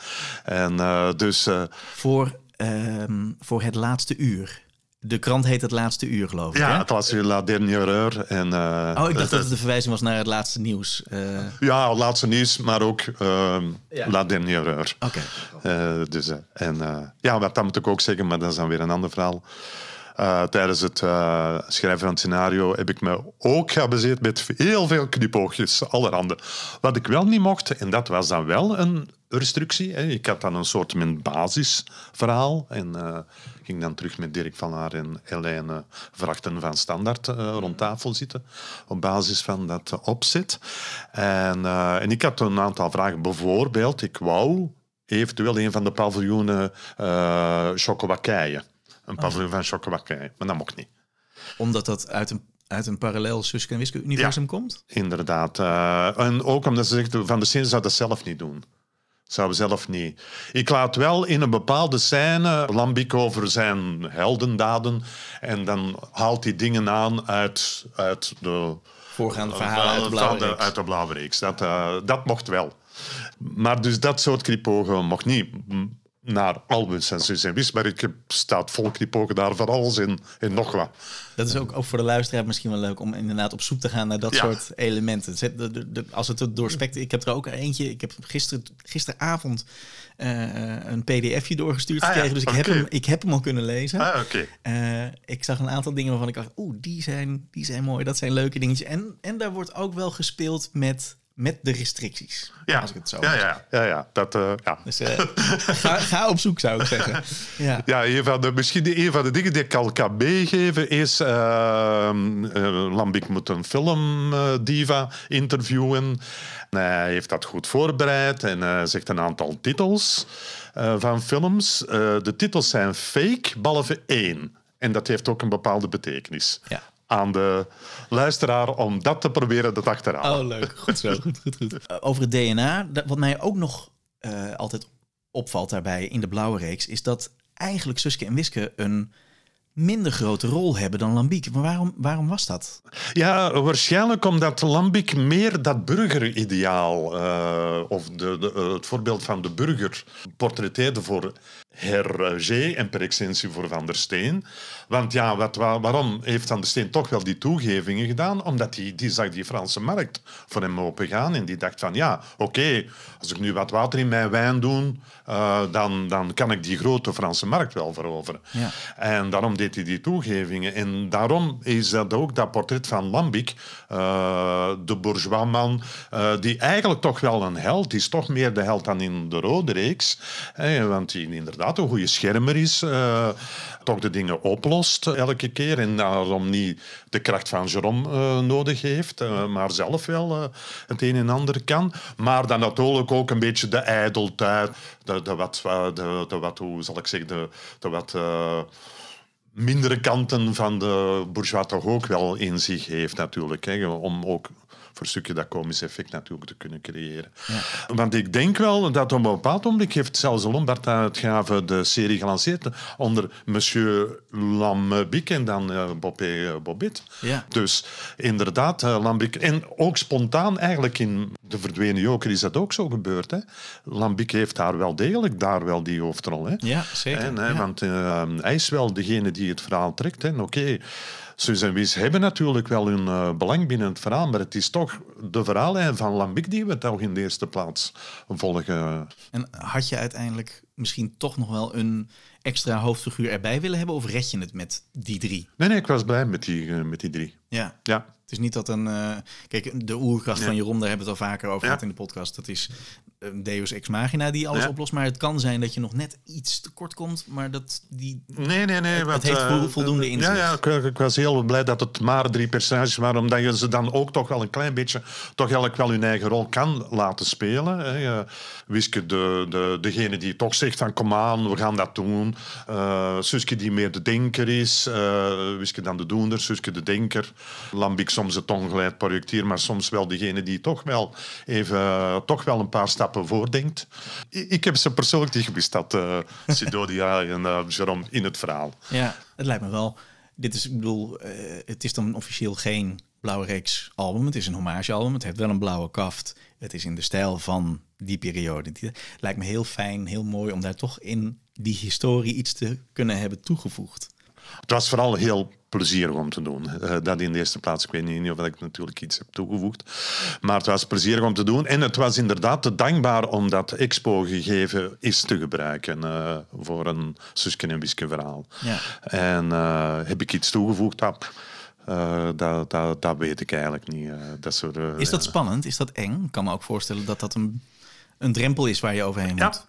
en dus... voor, ehm, voor het laatste uur. De krant heet Het Laatste Uur, geloof ik. Ja, het was La Dernière Heure. En, uh, oh, ik dacht dat het de verwijzing was naar het laatste nieuws. Uh... Ja, het laatste nieuws, maar ook uh, ja. La Dernière Heure. Oké. Okay. dus, en, ja, dat moet ik ook zeggen, maar dat is dan weer een ander verhaal. Tijdens het schrijven van het scenario heb ik me ook gebaseerd met heel veel knipoogjes, allerhande. Wat ik wel niet mocht, en dat was dan wel een restrictie. Hè. Ik had dan een soort mijn basisverhaal. En uh, ging dan terug met Dirk van Haar en Helene Vrachten van Standaard rond tafel zitten. Op basis van dat opzet. En, en ik had een aantal vragen. Bijvoorbeeld, ik wou eventueel een van de paviljoenen uh. Een paviljoen van Chocobakije, maar dat mocht niet. Omdat dat uit een uit een parallel Suske en Wiske universum komt? Inderdaad. Uh, en ook omdat ze zegt, Van de Steen zou dat zelf niet doen. Zou zelf niet. Ik laat wel in een bepaalde scène Lambiek over zijn heldendaden. En dan haalt hij dingen aan uit, uit de... Voorgaande verhalen uit de Blauwe Reeks. Uit de Blauwe Reeks. Dat, uh, dat mocht wel. Maar dus dat soort knipogen mocht niet naar albums en zus en wist. Maar ik heb, staat vol knipogen daar van alles in, in nog wat. Dat is ook, ook voor de luisteraar misschien wel leuk om inderdaad op zoek te gaan naar dat soort elementen. Als het doorspekt, ik heb er ook eentje. Ik heb gisteren, gisteravond uh, een pdfje doorgestuurd ah, gekregen. Dus ik, heb hem, ik heb hem al kunnen lezen. Ah, okay. uh, eh, ik zag een aantal dingen waarvan ik dacht, oeh, die zijn, die zijn mooi. Dat zijn leuke dingetjes. En, en daar wordt ook wel gespeeld met met de restricties. Ja, als ik het zo ja, ja, ja, ja, dat, uh, ja. Dus uh, ga, ga, op zoek, zou ik zeggen. Ja, ja een van de, misschien een van de dingen die ik al kan meegeven is... Uh, Lambik moet een filmdiva interviewen. Hij heeft dat goed voorbereid en zegt een aantal titels van films. de titels zijn fake, behalve één. En dat heeft ook een bepaalde betekenis. Ja aan de luisteraar om dat te proberen te achterhalen. Oh, leuk. Goed zo. goed, goed, goed. Eh, over het DNA, wat mij ook nog uh, altijd opvalt daarbij in de blauwe reeks, is dat eigenlijk Suske en Wiske een minder grote rol hebben dan Lambiek. Maar waarom, waarom was dat? Ja, waarschijnlijk omdat Lambiek meer dat burgerideaal, uh, of de, de, het voorbeeld van de burger, portretteerde voor Hergé en per extensie voor Van der Steen. Want ja, wat, waarom heeft Van der Steen toch wel die toegevingen gedaan? Omdat hij die zag die Franse markt voor hem opengaan en die dacht van ja, oké, als ik nu wat water in mijn wijn doe, uh, dan, dan kan ik die grote Franse markt wel veroveren. Ja. En daarom deed hij die toegevingen. En daarom is dat ook dat portret van Lambic, de bourgeoisman, uh, die eigenlijk toch wel een held is, toch meer de held dan in de Rode Reeks. want hij inderdaad een goede schermer is, toch de dingen oplost elke keer en daarom niet de kracht van Jerome nodig heeft, maar zelf wel het een en ander kan. Maar dan natuurlijk ook een beetje de ijdeltuit, de, de wat, de, wat, hoe zal ik zeggen, de, wat mindere kanten van de bourgeois toch ook wel in zich heeft natuurlijk. Hè, om ook voor een stukje dat komisch effect natuurlijk te kunnen creëren. Ja. Want ik denk wel dat op een bepaald moment heeft zelfs Lombard uitgave de serie gelanceerd onder Monsieur Lambic en dan uh, Bobé Bobit. Ja. Dus inderdaad, uh, Lambic. En ook spontaan eigenlijk in De Verdwenen Joker is dat ook zo gebeurd. Hè? Lambic heeft daar wel degelijk daar wel die hoofdrol. Hè? Ja, zeker. En, hè, ja. Want uh, hij is wel degene die het verhaal trekt. Oké, okay, Suus en Wies hebben natuurlijk wel hun uh, belang binnen het verhaal, maar het is toch de verhaallijn van Lambic die we toch in de eerste plaats volgen. En had je uiteindelijk misschien toch nog wel een extra hoofdfiguur erbij willen hebben, of red je het met die drie? Nee, nee, ik was blij met die, uh, met die drie. Ja. ja. Het is niet dat een. Uh, kijk, de oerkracht ja. van Jeroen, daar hebben we het al vaker over gehad in de podcast. Dat is een Deus ex machina die alles ja. oplost. Maar het kan zijn dat je nog net iets tekort komt. Maar dat die. Nee, nee, nee. Het, wat, het heeft uh, voldoende inzicht. Ja, ja ik, ik, was heel blij dat het maar drie personages waren. Omdat je ze dan ook toch wel een klein beetje. toch eigenlijk wel hun eigen rol kan laten spelen. Hè. Wiske, de, de, degene die toch zegt: van kom aan, we gaan dat doen. Uh, Suske, die meer de denker is. Uh, Wiske dan de doender, Suske de denker. Lambik soms het ongeleid projectier, maar soms wel degene die toch wel even. Uh, toch wel een paar stappen voordenkt. Ik heb ze persoonlijk gemist, dat uh, Sidonia en uh, Jerome in het verhaal. Ja, het lijkt me wel. Dit is, ik bedoel, uh, het is dan officieel geen Blauwe Reeks album. Het is een hommagealbum. Het heeft wel een blauwe kaft. Het is in de stijl van die periode. Het lijkt me heel fijn, heel mooi om daar toch in die historie iets te kunnen hebben toegevoegd. Het was vooral heel plezierig om te doen. Uh, dat in de eerste plaats. Ik weet niet of ik natuurlijk iets heb toegevoegd. Maar het was plezierig om te doen. En het was inderdaad te dankbaar om dat expo-gegeven is te gebruiken uh, voor een Suske en Wiske verhaal. Ja. En uh, heb ik iets toegevoegd? Dat, dat, dat, dat, weet ik eigenlijk niet. dat soort, is dat spannend? Is dat eng? Ik kan me ook voorstellen dat dat een, een drempel is waar je overheen ja. moet.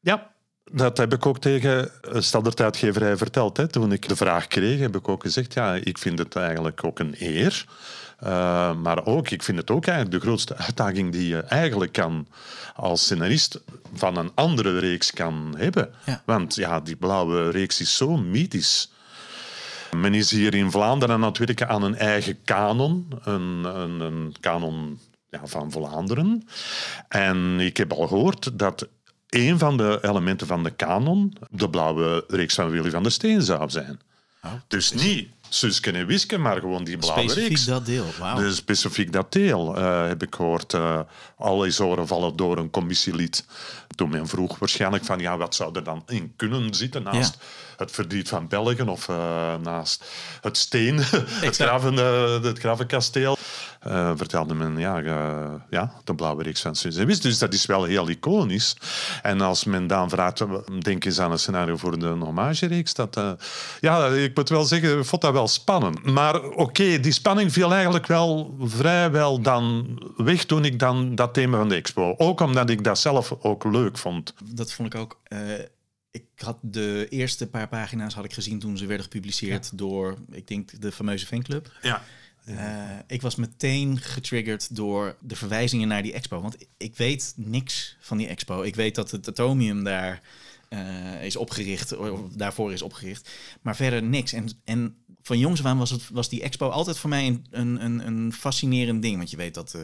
Ja, dat heb ik ook tegen standaarduitgeverij verteld. Hè. Toen ik de vraag kreeg, heb ik ook gezegd, ja, ik vind het eigenlijk ook een eer Uh, maar ook, ik vind het ook eigenlijk de grootste uitdaging die je eigenlijk kan als scenarist van een andere reeks kan hebben. Ja. Want ja, die blauwe reeks is zo mythisch. Men is hier in Vlaanderen aan het werken aan een eigen kanon. Een, een, een kanon ja, van Vlaanderen. En ik heb al gehoord dat een van de elementen van de kanon de blauwe reeks van Willy van der Steen zou zijn. Oh, dus niet Suske en Wiske, maar gewoon die blauwe Specifiek reeks. dat deel. Wauw. Dus specifiek dat deel eh, heb ik gehoord. eh al is vallen door een commissielid. Toen men vroeg waarschijnlijk van ja, wat zou er dan in kunnen zitten naast het verdriet van België of eh, naast het steen, het, graven, eh, het gravenkasteel. Eh, vertelde men ja, ja, de blauwe reeks van Wiske. Dus dat is wel heel iconisch. En als men dan vraagt, denk eens aan een scenario voor de hommagereeks. Dat, ja, ik moet wel zeggen, ik vond dat wel spannend. Maar oké, die spanning viel eigenlijk wel vrijwel dan weg toen ik dan dat thema van de expo. Ook omdat ik dat zelf ook leuk vond. Dat vond ik ook. Ik had de eerste paar pagina's had ik gezien toen ze werden gepubliceerd door, ik denk, de fameuze fanclub. Ja. Eh, ik was meteen getriggerd door de verwijzingen naar die expo. Want ik weet niks van die expo. Ik weet dat het atomium daar eh, is opgericht, of daarvoor is opgericht. Maar verder niks. En, en van jongs af aan was, het, was die expo altijd voor mij een, een, een, een fascinerend ding. Want je weet dat eh,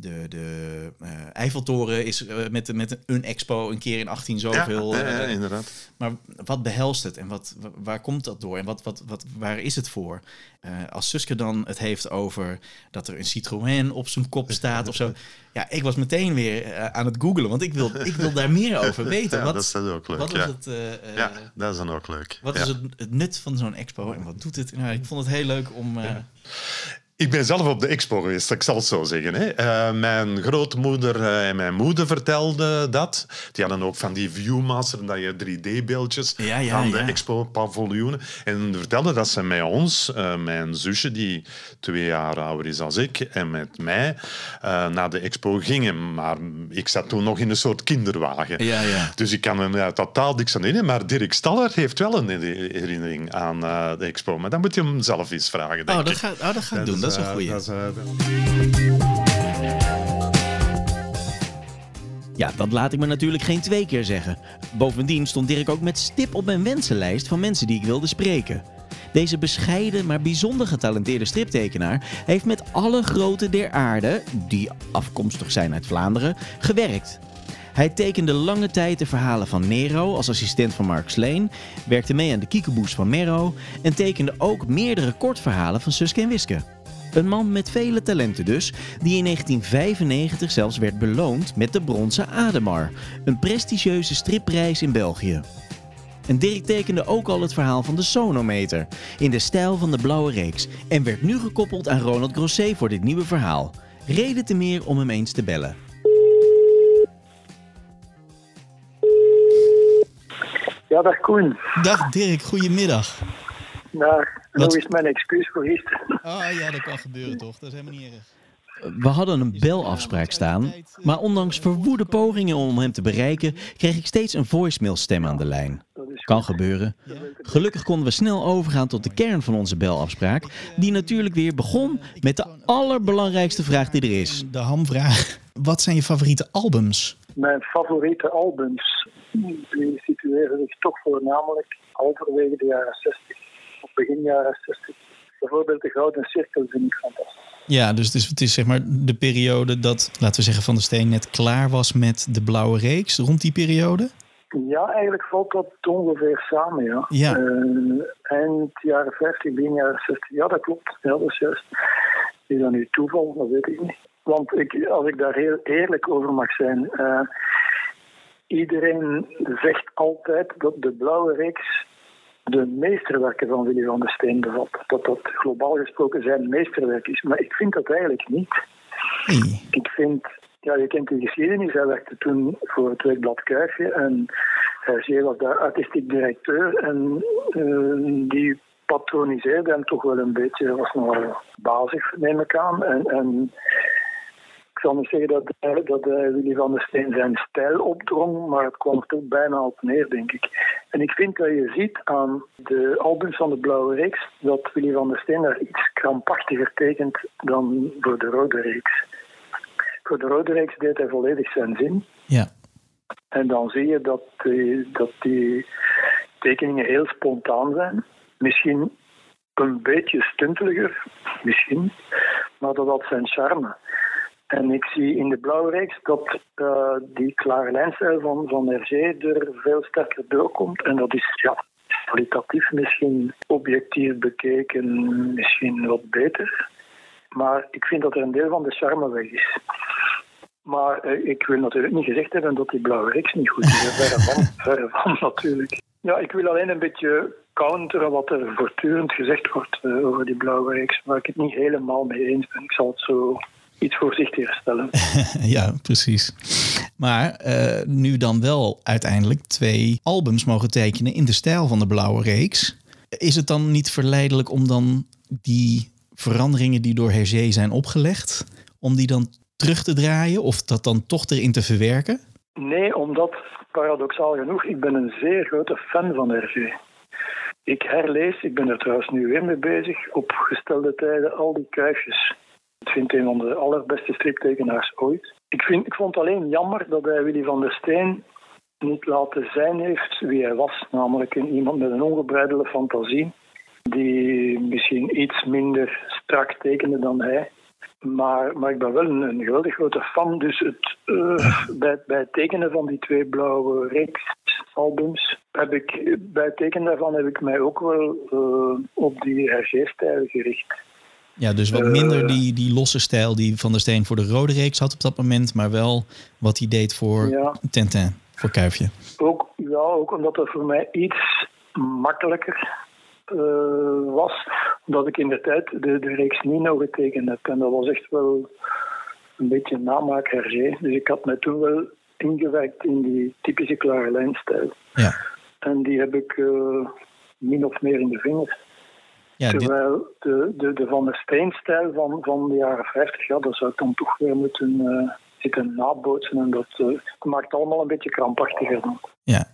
de, de eh, Eiffeltoren is eh, met, met een expo een keer in 18 zoveel. ja, ja, eh, inderdaad. maar wat behelst het en wat, wa- waar komt dat door en wat, wat, wat, waar is het voor? Als Suske dan het heeft over dat er een Citroën op zijn kop staat of zo. Ja, ik was meteen weer aan het googelen, want ik wil, ik wil daar meer over weten. Ja, wat, dat is dan ook leuk, Wat, is het, Ja, dat is dan ook leuk. wat is het, het nut van zo'n expo en wat doet het? Nou, ik vond het heel leuk om... Ik ben zelf op de expo geweest, ik zal het zo zeggen. Hè. Eh, mijn grootmoeder eh, en mijn moeder vertelden dat. Die hadden ook van die Viewmaster, dat je 3D-beeldjes Ja, ja, van de ja. expo-paviljoenen. En vertelden dat ze met ons, eh, mijn zusje, die twee jaar ouder is als ik, en met mij, naar de expo gingen. Maar ik zat toen nog in een soort kinderwagen. Ja, ja. Dus ik kan daar totaal niks aan herinneren. Maar Dirk Staller heeft wel een herinnering aan de expo. Maar dan moet je hem zelf eens vragen, denk oh, dat ik. ga, oh, dat ga ik doen, dat is een eh, goeie. dat is, eh, Ja, dat laat ik me natuurlijk geen twee keer zeggen. Bovendien stond Dirk ook met stip op mijn wensenlijst van mensen die ik wilde spreken. Deze bescheiden, maar bijzonder getalenteerde striptekenaar heeft met alle groten der aarde, die afkomstig zijn uit Vlaanderen, gewerkt. Hij tekende lange tijd de verhalen van Nero als assistent van Mark Sleen, werkte mee aan de kiekeboes van Merro en tekende ook meerdere kortverhalen van Suske en Wiske. Een man met vele talenten dus, die in 1995 zelfs werd beloond met de Bronzen Ademar, een prestigieuze stripprijs in België. En Dirk tekende ook al het verhaal van de sonometer, in de stijl van de blauwe reeks, en werd nu gekoppeld aan Ronald Grosset voor dit nieuwe verhaal. Reden te meer om hem eens te bellen. Ja, dag Koen. Dag Dirk, goedemiddag. Nou, Wat? eens mijn excuus voor gisteren. Oh ja, dat kan gebeuren toch, dat is helemaal niet erg. We hadden een belafspraak staan, maar ondanks verwoede pogingen om hem te bereiken, kreeg ik steeds een voicemailstem aan de lijn. Dat is Kan gebeuren. Gelukkig konden we snel overgaan tot de kern van onze belafspraak, die natuurlijk weer begon met de allerbelangrijkste vraag die er is. De hamvraag. Wat zijn je favoriete albums? Mijn favoriete albums die situeren zich toch voornamelijk halverwege de jaren 60 of begin jaren 60. Bijvoorbeeld de Gouden Cirkel vind ik fantastisch. Ja, dus het is, het is zeg maar de periode dat, laten we zeggen, Van der Steen net klaar was met de Blauwe Reeks. Rond die periode? Ja, eigenlijk valt dat ongeveer samen, ja. Ja. Eh, eind jaren 50, begin jaren 60. Ja, dat klopt. Ja, dat is juist. Is dat nu toeval? Dat weet ik niet. Want ik, als ik daar heel eerlijk over mag zijn... eh, iedereen zegt altijd dat de Blauwe Reeks de meesterwerken van Willy van der Steen bevat. Dat dat globaal gesproken zijn meesterwerk is. Maar ik vind dat eigenlijk niet. Ik vind, ja, je kent de geschiedenis. Hij werkte toen voor het weekblad Kuifje en Hergé was daar artistiek directeur. En eh, die patroniseerde hem toch wel een beetje, was nogal bazig, neem ik aan. En, en ik zal niet zeggen dat, hij- dat hij Willy van der Steen zijn stijl opdrong, maar het kwam er toch bijna op neer, denk ik. En ik vind dat je ziet aan de albums van de Blauwe Reeks dat Willy van der Steen daar iets krampachtiger tekent dan voor de Rode Reeks. Voor de Rode Reeks deed hij volledig zijn zin. Ja. En dan zie je dat die, dat die tekeningen heel spontaan zijn. Misschien een beetje stunteliger, misschien, maar dat had zijn charme. En ik zie in de blauwe reeks dat uh, die klare lijnstijl van, van Hergé er veel sterker doorkomt. En dat is ja, kwalitatief misschien objectief bekeken misschien wat beter. Maar ik vind dat er een deel van de charme weg is. Maar uh, ik wil natuurlijk niet gezegd hebben dat die blauwe reeks niet goed is. Verre van, verre van natuurlijk. Ja, ik wil alleen een beetje counteren wat er voortdurend gezegd wordt uh, over die blauwe reeks, waar ik het niet helemaal mee eens ben. Ik zal het zo iets voorzichtiger stellen. ja, precies. Maar uh, nu dan wel uiteindelijk twee albums mogen tekenen in de stijl van de blauwe reeks. Is het dan niet verleidelijk om dan die veranderingen die door Hergé zijn opgelegd, om die dan terug te draaien of dat dan toch erin te verwerken? Nee, omdat paradoxaal genoeg, ik ben een zeer grote fan van Hergé. Ik herlees, ik ben er trouwens nu weer mee bezig, op gestelde tijden al die kuifjes. Ik vind een van de allerbeste striptekenaars ooit. Ik, vind, ik vond alleen jammer dat hij Willy van der Steen niet laten zijn heeft wie hij was. Namelijk een, iemand met een ongebreidelde fantasie. Die misschien iets minder strak tekende dan hij. Maar, maar ik ben wel een, een geweldig grote fan. Dus het, uh, bij, bij het tekenen van die twee blauwe reeksalbums heb ik bij het tekenen daarvan heb ik mij ook wel uh, op die Hergé-stijl gericht. Ja, dus wat minder die, die losse stijl die Van der Steen voor de rode reeks had op dat moment, maar wel wat hij deed voor ja. Tintin, voor Kuifje. Ook, ja, ook omdat het voor mij iets makkelijker uh, was, omdat ik in de tijd de, de reeks Nino getekend heb. En dat was echt wel een beetje namaak Hergé. Dus ik had mij toen wel ingewerkt in die typische klare lijnstijl. Ja. En die heb ik uh, min of meer in de vingers. Ja, Terwijl de, de, de Van der Steen-stijl van, van de jaren 50, ja, dat zou ik dan toch weer moeten uh, zitten nabootsen. En dat, uh, dat maakt allemaal een beetje krampachtiger dan. Ja.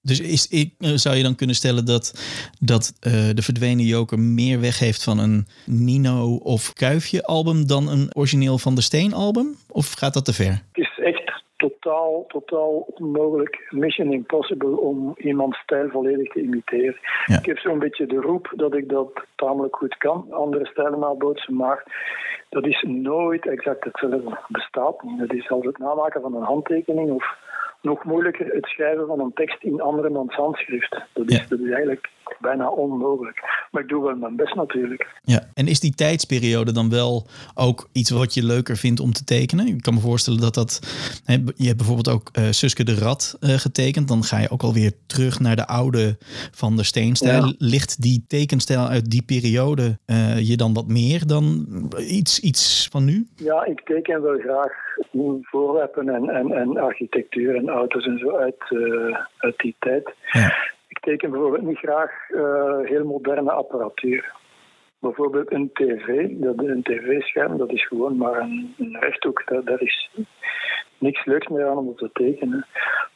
Dus is, zou je dan kunnen stellen dat, dat uh, de verdwenen joker meer weg heeft van een Nino of Kuifje album dan een origineel Van der Steen album? Of gaat dat te ver? Totaal, totaal onmogelijk, mission impossible om iemands stijl volledig te imiteren. Ja. Ik heb zo'n beetje de roep dat ik dat tamelijk goed kan, andere stijlen nabootsen, maar dat is nooit exact hetzelfde. bestaat niet. Dat is als het namaken van een handtekening of nog moeilijker het schrijven van een tekst in andermans handschrift. Dat is, ja. dat is eigenlijk bijna onmogelijk. Maar ik doe wel mijn best natuurlijk. Ja, en is die tijdsperiode dan wel ook iets wat je leuker vindt om te tekenen? Ik kan me voorstellen dat dat... Hè, je hebt bijvoorbeeld ook uh, Suske de Rat uh, getekend. Dan ga je ook alweer terug naar de oude Van der Steenstijl. Ja. Ligt die tekenstijl uit die periode uh, je dan wat meer dan iets, iets van nu? Ja, ik teken wel graag voorwerpen en, en, en architectuur en auto's en zo uit, uit die tijd. Ja. Ik teken bijvoorbeeld niet graag uh, heel moderne apparatuur. Bijvoorbeeld een tv, dat, een tv-scherm, dat is gewoon maar een, een rechthoek. Daar, daar is niks leuks meer aan om te tekenen.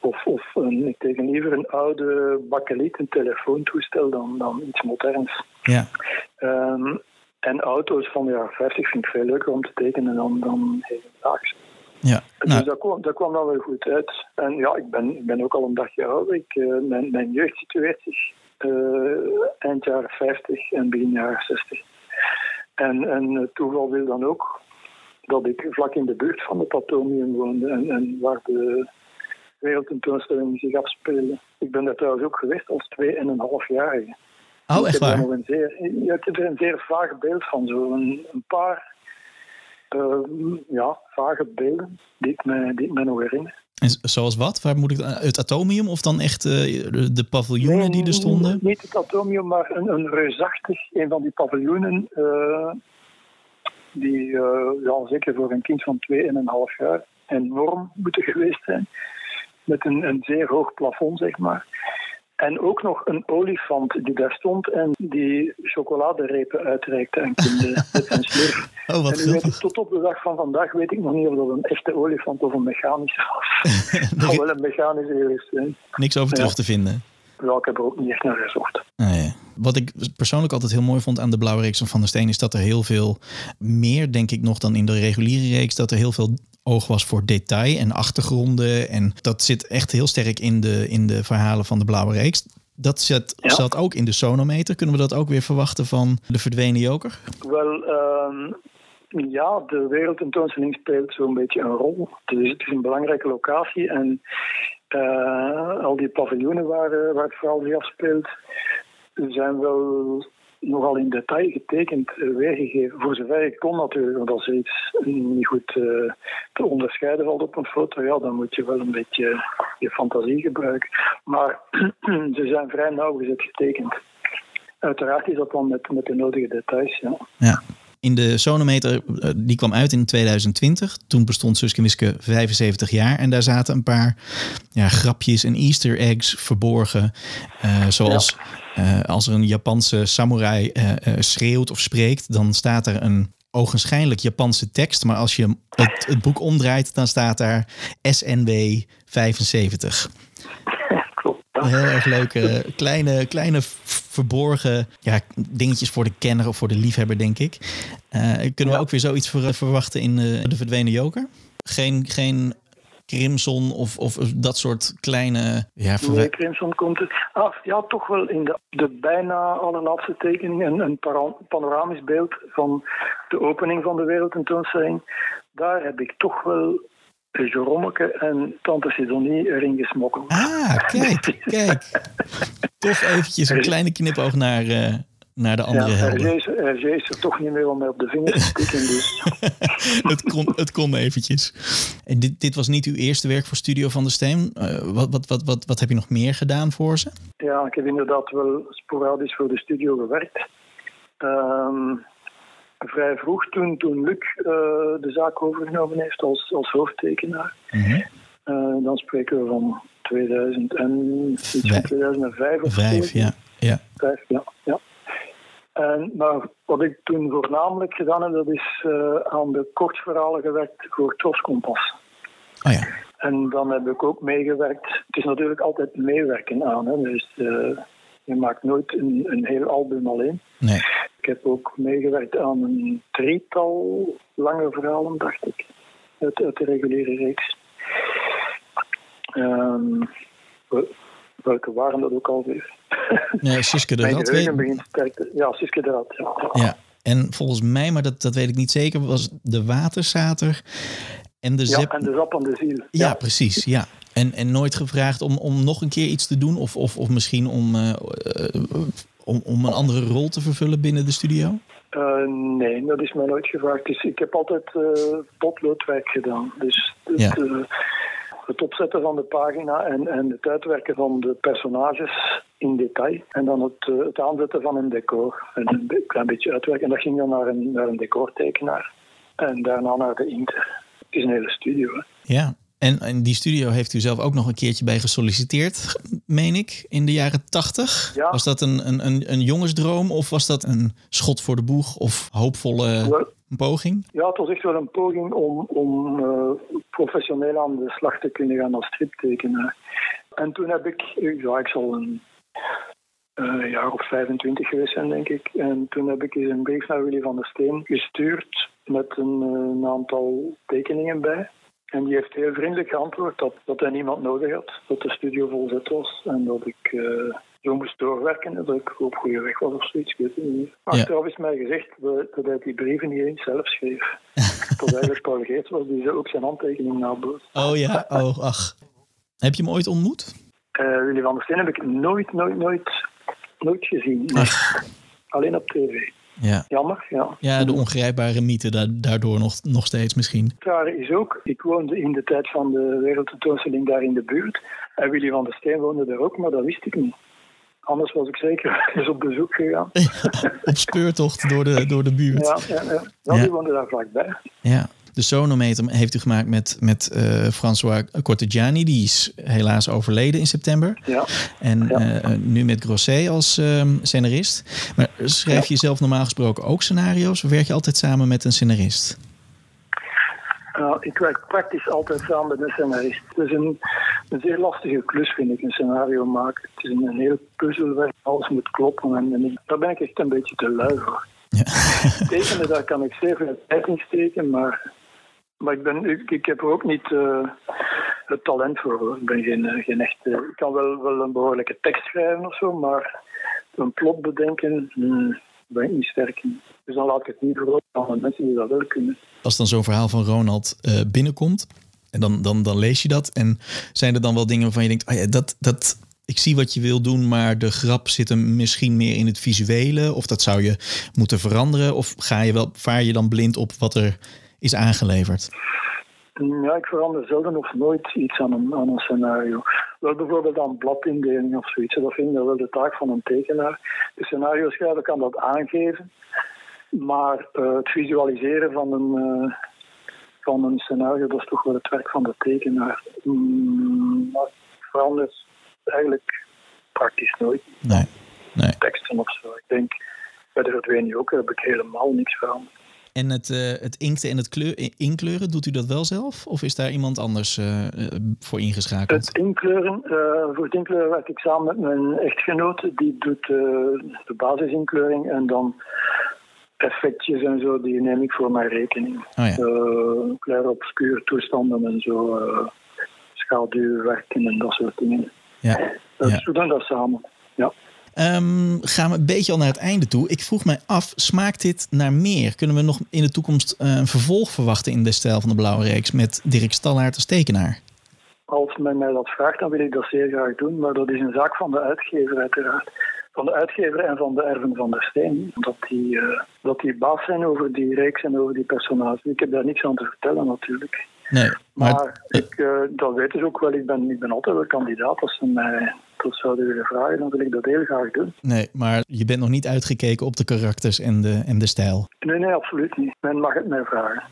Of, of een, ik teken liever een oude bakkeliet, een telefoontoestel, dan, dan iets moderns. Ja. Um, en auto's van de jaren 50 vind ik veel leuker om te tekenen dan, dan hedendaags. Ja, nou. Dus dat kwam, dat kwam dan wel goed uit. En ja, ik ben, ik ben ook al een dagje ouder. Ik, uh, mijn, mijn jeugd situeert zich uh, eind jaren 50 en begin jaren 60. En, en het toeval wil dan ook dat ik vlak in de buurt van het atomium woonde en, en waar de wereldtentoonstelling zich afspeelde. Ik ben daar trouwens ook geweest als twee en een halfjarige. Oh, echt waar? Een zeer, je hebt er een zeer vaag beeld van. Zo een, een paar uh, ja, vage beelden die ik me, die ik me nog herinner. En zoals wat? Waar moet ik het atomium of dan echt uh, de paviljoenen nee, die er stonden? Niet het atomium, maar een, een reusachtig, een van die paviljoenen. Uh, die ja, zeker voor een kind van 2,5 jaar enorm moeten geweest zijn. Met een, een zeer hoog plafond, zeg maar. En ook nog een olifant die daar stond en die chocoladerepen uitreikte aan kinderen met zijn slurf. Oh, wat en weet, tot op de dag van vandaag weet ik nog niet of dat een echte olifant of een mechanische was. Zou wel een mechanische is. Niks over terug ja. te vinden. ja, ik heb er ook niet echt naar gezocht. Nee. Wat ik persoonlijk altijd heel mooi vond aan de Blauwe Reeks van Van der Steen... is dat er heel veel meer, denk ik nog, dan in de reguliere reeks... dat er heel veel oog was voor detail en achtergronden. En dat zit echt heel sterk in de, in de verhalen van de Blauwe Reeks. Dat zat, Ja. zat ook in de sonometer. Kunnen we dat ook weer verwachten van de verdwenen joker? Wel, ehm, ja, de wereldtentoonstelling speelt zo'n beetje een rol. Dus het is een belangrijke locatie en eh, al die paviljoenen waar, eh, waar het verhaal zich afspeelt, zijn wel nogal in detail getekend eh, weergegeven. Voor zover ik kon natuurlijk, want als er iets niet goed eh, te onderscheiden valt op een foto, ja, dan moet je wel een beetje je fantasie gebruiken. Maar ze zijn vrij nauwgezet getekend. Uiteraard is dat dan met, met de nodige details, ja. Ja. In de sonometer, eh, die kwam uit in 2020. Toen bestond Suske Wiske 75 jaar. En daar zaten een paar ja, grapjes en easter eggs verborgen. Eh, zoals eh, als er een Japanse samurai schreeuwt of spreekt... dan staat er een ogenschijnlijk Japanse tekst. Maar als je het, het boek omdraait, dan staat daar SNW 75. Heel erg leuke, kleine, kleine verborgen ja, dingetjes voor de kenner of voor de liefhebber, denk ik. Eh, kunnen we ook weer zoiets ver- verwachten in eh, De Verdwenen Joker? Geen, geen Crimson of, of dat soort kleine... Ja, Nee, Crimson komt het. Ah, ja, toch wel in de, de bijna allerlaatste tekening een, een panoramisch beeld van de opening van de wereldtentoonstelling. Daar heb ik toch wel Jeromeke en Tante Sidonie erin gesmokkeld. Ah, kijk, kijk. Toch eventjes een kleine knipoog naar, eh, naar de andere ja, helden. RG is, er toch niet meer om mij op de vinger te tikken. Dus het, kon, het kon eventjes. En dit, dit was niet uw eerste werk voor Studio van de Steen. Eh, wat, wat, wat, wat, wat heb je nog meer gedaan voor ze? ja, ik heb inderdaad wel sporadisch voor de studio gewerkt. Ehm, vrij vroeg, toen, toen Luc eh, de zaak overgenomen heeft als, als hoofdtekenaar. Mhm. Eh, dan spreken we van 2000 en iets van Vijf. 2005 of Vijf, zo. ja. ja. Vijf, ja. ja. En, maar wat ik toen voornamelijk gedaan heb, dat is eh, aan de kortverhalen gewerkt voor Tros Kompas. Oh ja. En dan heb ik ook meegewerkt. Het is natuurlijk altijd meewerken aan. Hè. Dus je maakt nooit een, een heel album alleen. Nee. Ik heb ook meegewerkt aan een drietal lange verhalen, dacht ik. Uit, uit de reguliere reeks. Ehm, wel- welke waren dat ook alweer? Nee, Suske de Rat. weet- begint sterk te... Ja, Siske de Rat. Ja. Ja. En volgens mij, maar dat, dat weet ik niet zeker, was de Waterzater en de Ja, Zep... en de Zap aan de Ziel. Ja, precies. Ja. En, en nooit gevraagd om, om nog een keer iets te doen? Of, of, of misschien om, eh, eh, om, om een andere rol te vervullen binnen de studio? Eh, nee, dat is mij nooit gevraagd. Dus ik heb altijd eh potloodwerk gedaan. Dus het, Ja. eh, het opzetten van de pagina en, en het uitwerken van de personages in detail. En dan het, het aanzetten van een decor. En een klein beetje uitwerken. En dat ging dan naar een, naar een decortekenaar. En daarna naar de inter. Het is een hele studio. Hè. Ja. En, die studio heeft u zelf ook nog een keertje bij gesolliciteerd, meen ik, in de jaren tachtig. Ja. Was dat een, een, een, een jongensdroom of was dat een schot voor de boeg of hoopvolle poging? Ja, het was echt wel een poging om, om eh, professioneel aan de slag te kunnen gaan als striptekenaar. En toen heb ik, ja, ik zal een eh, jaar of 25 geweest zijn, denk ik. En toen heb ik eens een brief naar Willy van der Steen gestuurd met een, eh, een aantal tekeningen bij. En die heeft heel vriendelijk geantwoord dat, dat hij niemand nodig had, dat de studio vol zet was en dat ik eh, zo moest doorwerken en dat ik op goede weg was of zoiets. Ik niet. Achteraf is mij gezegd dat hij die brieven niet eens zelf schreef. dat eigenlijk Paul Geerts was die ze ook zijn handtekening naboot. Oh ja, oh ach. Heb je hem ooit ontmoet? Willy van der Steen heb ik nooit, nooit, nooit, nooit gezien. Alleen op tv. Ja. Jammer, ja. Ja, de ongrijpbare mythe da- daardoor nog, nog steeds misschien. Het rare is ook, ik woonde in de tijd van de wereldtentoonstelling daar in de buurt. En Willy van der Steen woonde daar ook, maar dat wist ik niet. Anders was ik zeker eens op bezoek gegaan. Op speurtocht door de, door de buurt. Ja, ja, ja. ja Ja. die woonde daar vlakbij. Ja. De sonometer heeft u gemaakt met, met eh, François Cortegiani. Die is helaas overleden in september. Ja. En Ja. eh, nu met Grosset als ehm, scenarist. Maar schrijf je zelf normaal gesproken ook scenario's? Of werk je altijd samen met een scenarist? Nou, ik werk praktisch altijd samen met een scenarist. Dus een, een zeer lastige klus, vind ik, een scenario maken. Het is een, een heel puzzelwerk, alles moet kloppen. En, en ik, daar ben ik echt een beetje te lui voor. Ja. Tekenen, daar kan ik zeer veel tijd in steken, maar, maar ik, ben, ik, ik heb er ook niet uh, het talent voor. Ik ben geen, geen echte... Ik kan wel, wel een behoorlijke tekst schrijven of zo, maar een plot bedenken, hmm, ben ik niet sterk. Dus dan laat ik het niet voor aan mensen die dat wel kunnen. Als dan zo'n verhaal van Ronald uh, binnenkomt, en dan, dan, dan lees je dat. En zijn er dan wel dingen waarvan je denkt, oh ja, dat, dat, ik zie wat je wil doen, maar de grap zit hem misschien meer in het visuele. Of dat zou je moeten veranderen. Of ga je wel, vaar je dan blind op wat er is aangeleverd? Ja, ik verander zelden of nooit iets aan een, aan een scenario. Wel bijvoorbeeld aan bladindeling of zoiets. Dat vind ik wel de taak van een tekenaar. De scenario schrijver kan dat aangeven. Maar uh, het visualiseren van een, uh, van een scenario, dat is toch wel het werk van de tekenaar. Mm, maar ik verander eigenlijk praktisch nooit. Nee. nee. Teksten of zo. Ik denk, bij de verdwenen ook heb ik helemaal niks veranderd. En het, uh, het inkten en het kleur, inkleuren, doet u dat wel zelf? Of is daar iemand anders uh, voor ingeschakeld? Het inkleuren, uh, voor het inkleuren werk ik samen met mijn echtgenoot. Die doet de basisinkleuring en dan effectjes en zo, die neem ik voor mijn rekening. Oh ja. Kleine obscure toestanden en zo, schaduwwerken en dat soort dingen. Ja. Dus ja. we doen dat samen, ja. Um, gaan we een beetje al naar het einde toe. Ik vroeg mij af, smaakt dit naar meer? Kunnen we nog in de toekomst uh, een vervolg verwachten in de stijl van de Blauwe Reeks met Dirk Stallaert als tekenaar? Als men mij dat vraagt, dan wil ik dat zeer graag doen, maar dat is een zaak van de uitgever uiteraard van de uitgever en van de erven van der Steen. Dat die, uh, dat die baas zijn over die reeks en over die personages. Ik heb daar niks aan te vertellen natuurlijk. Nee, maar, maar ik, uh, dat weten ze ook wel. Ik ben, ik ben altijd wel kandidaat. Als ze mij dat zouden willen vragen, dan wil ik dat heel graag doen. Nee, maar je bent nog niet uitgekeken op de karakters en de, en de stijl? Nee, nee, absoluut niet. Men mag het mij vragen.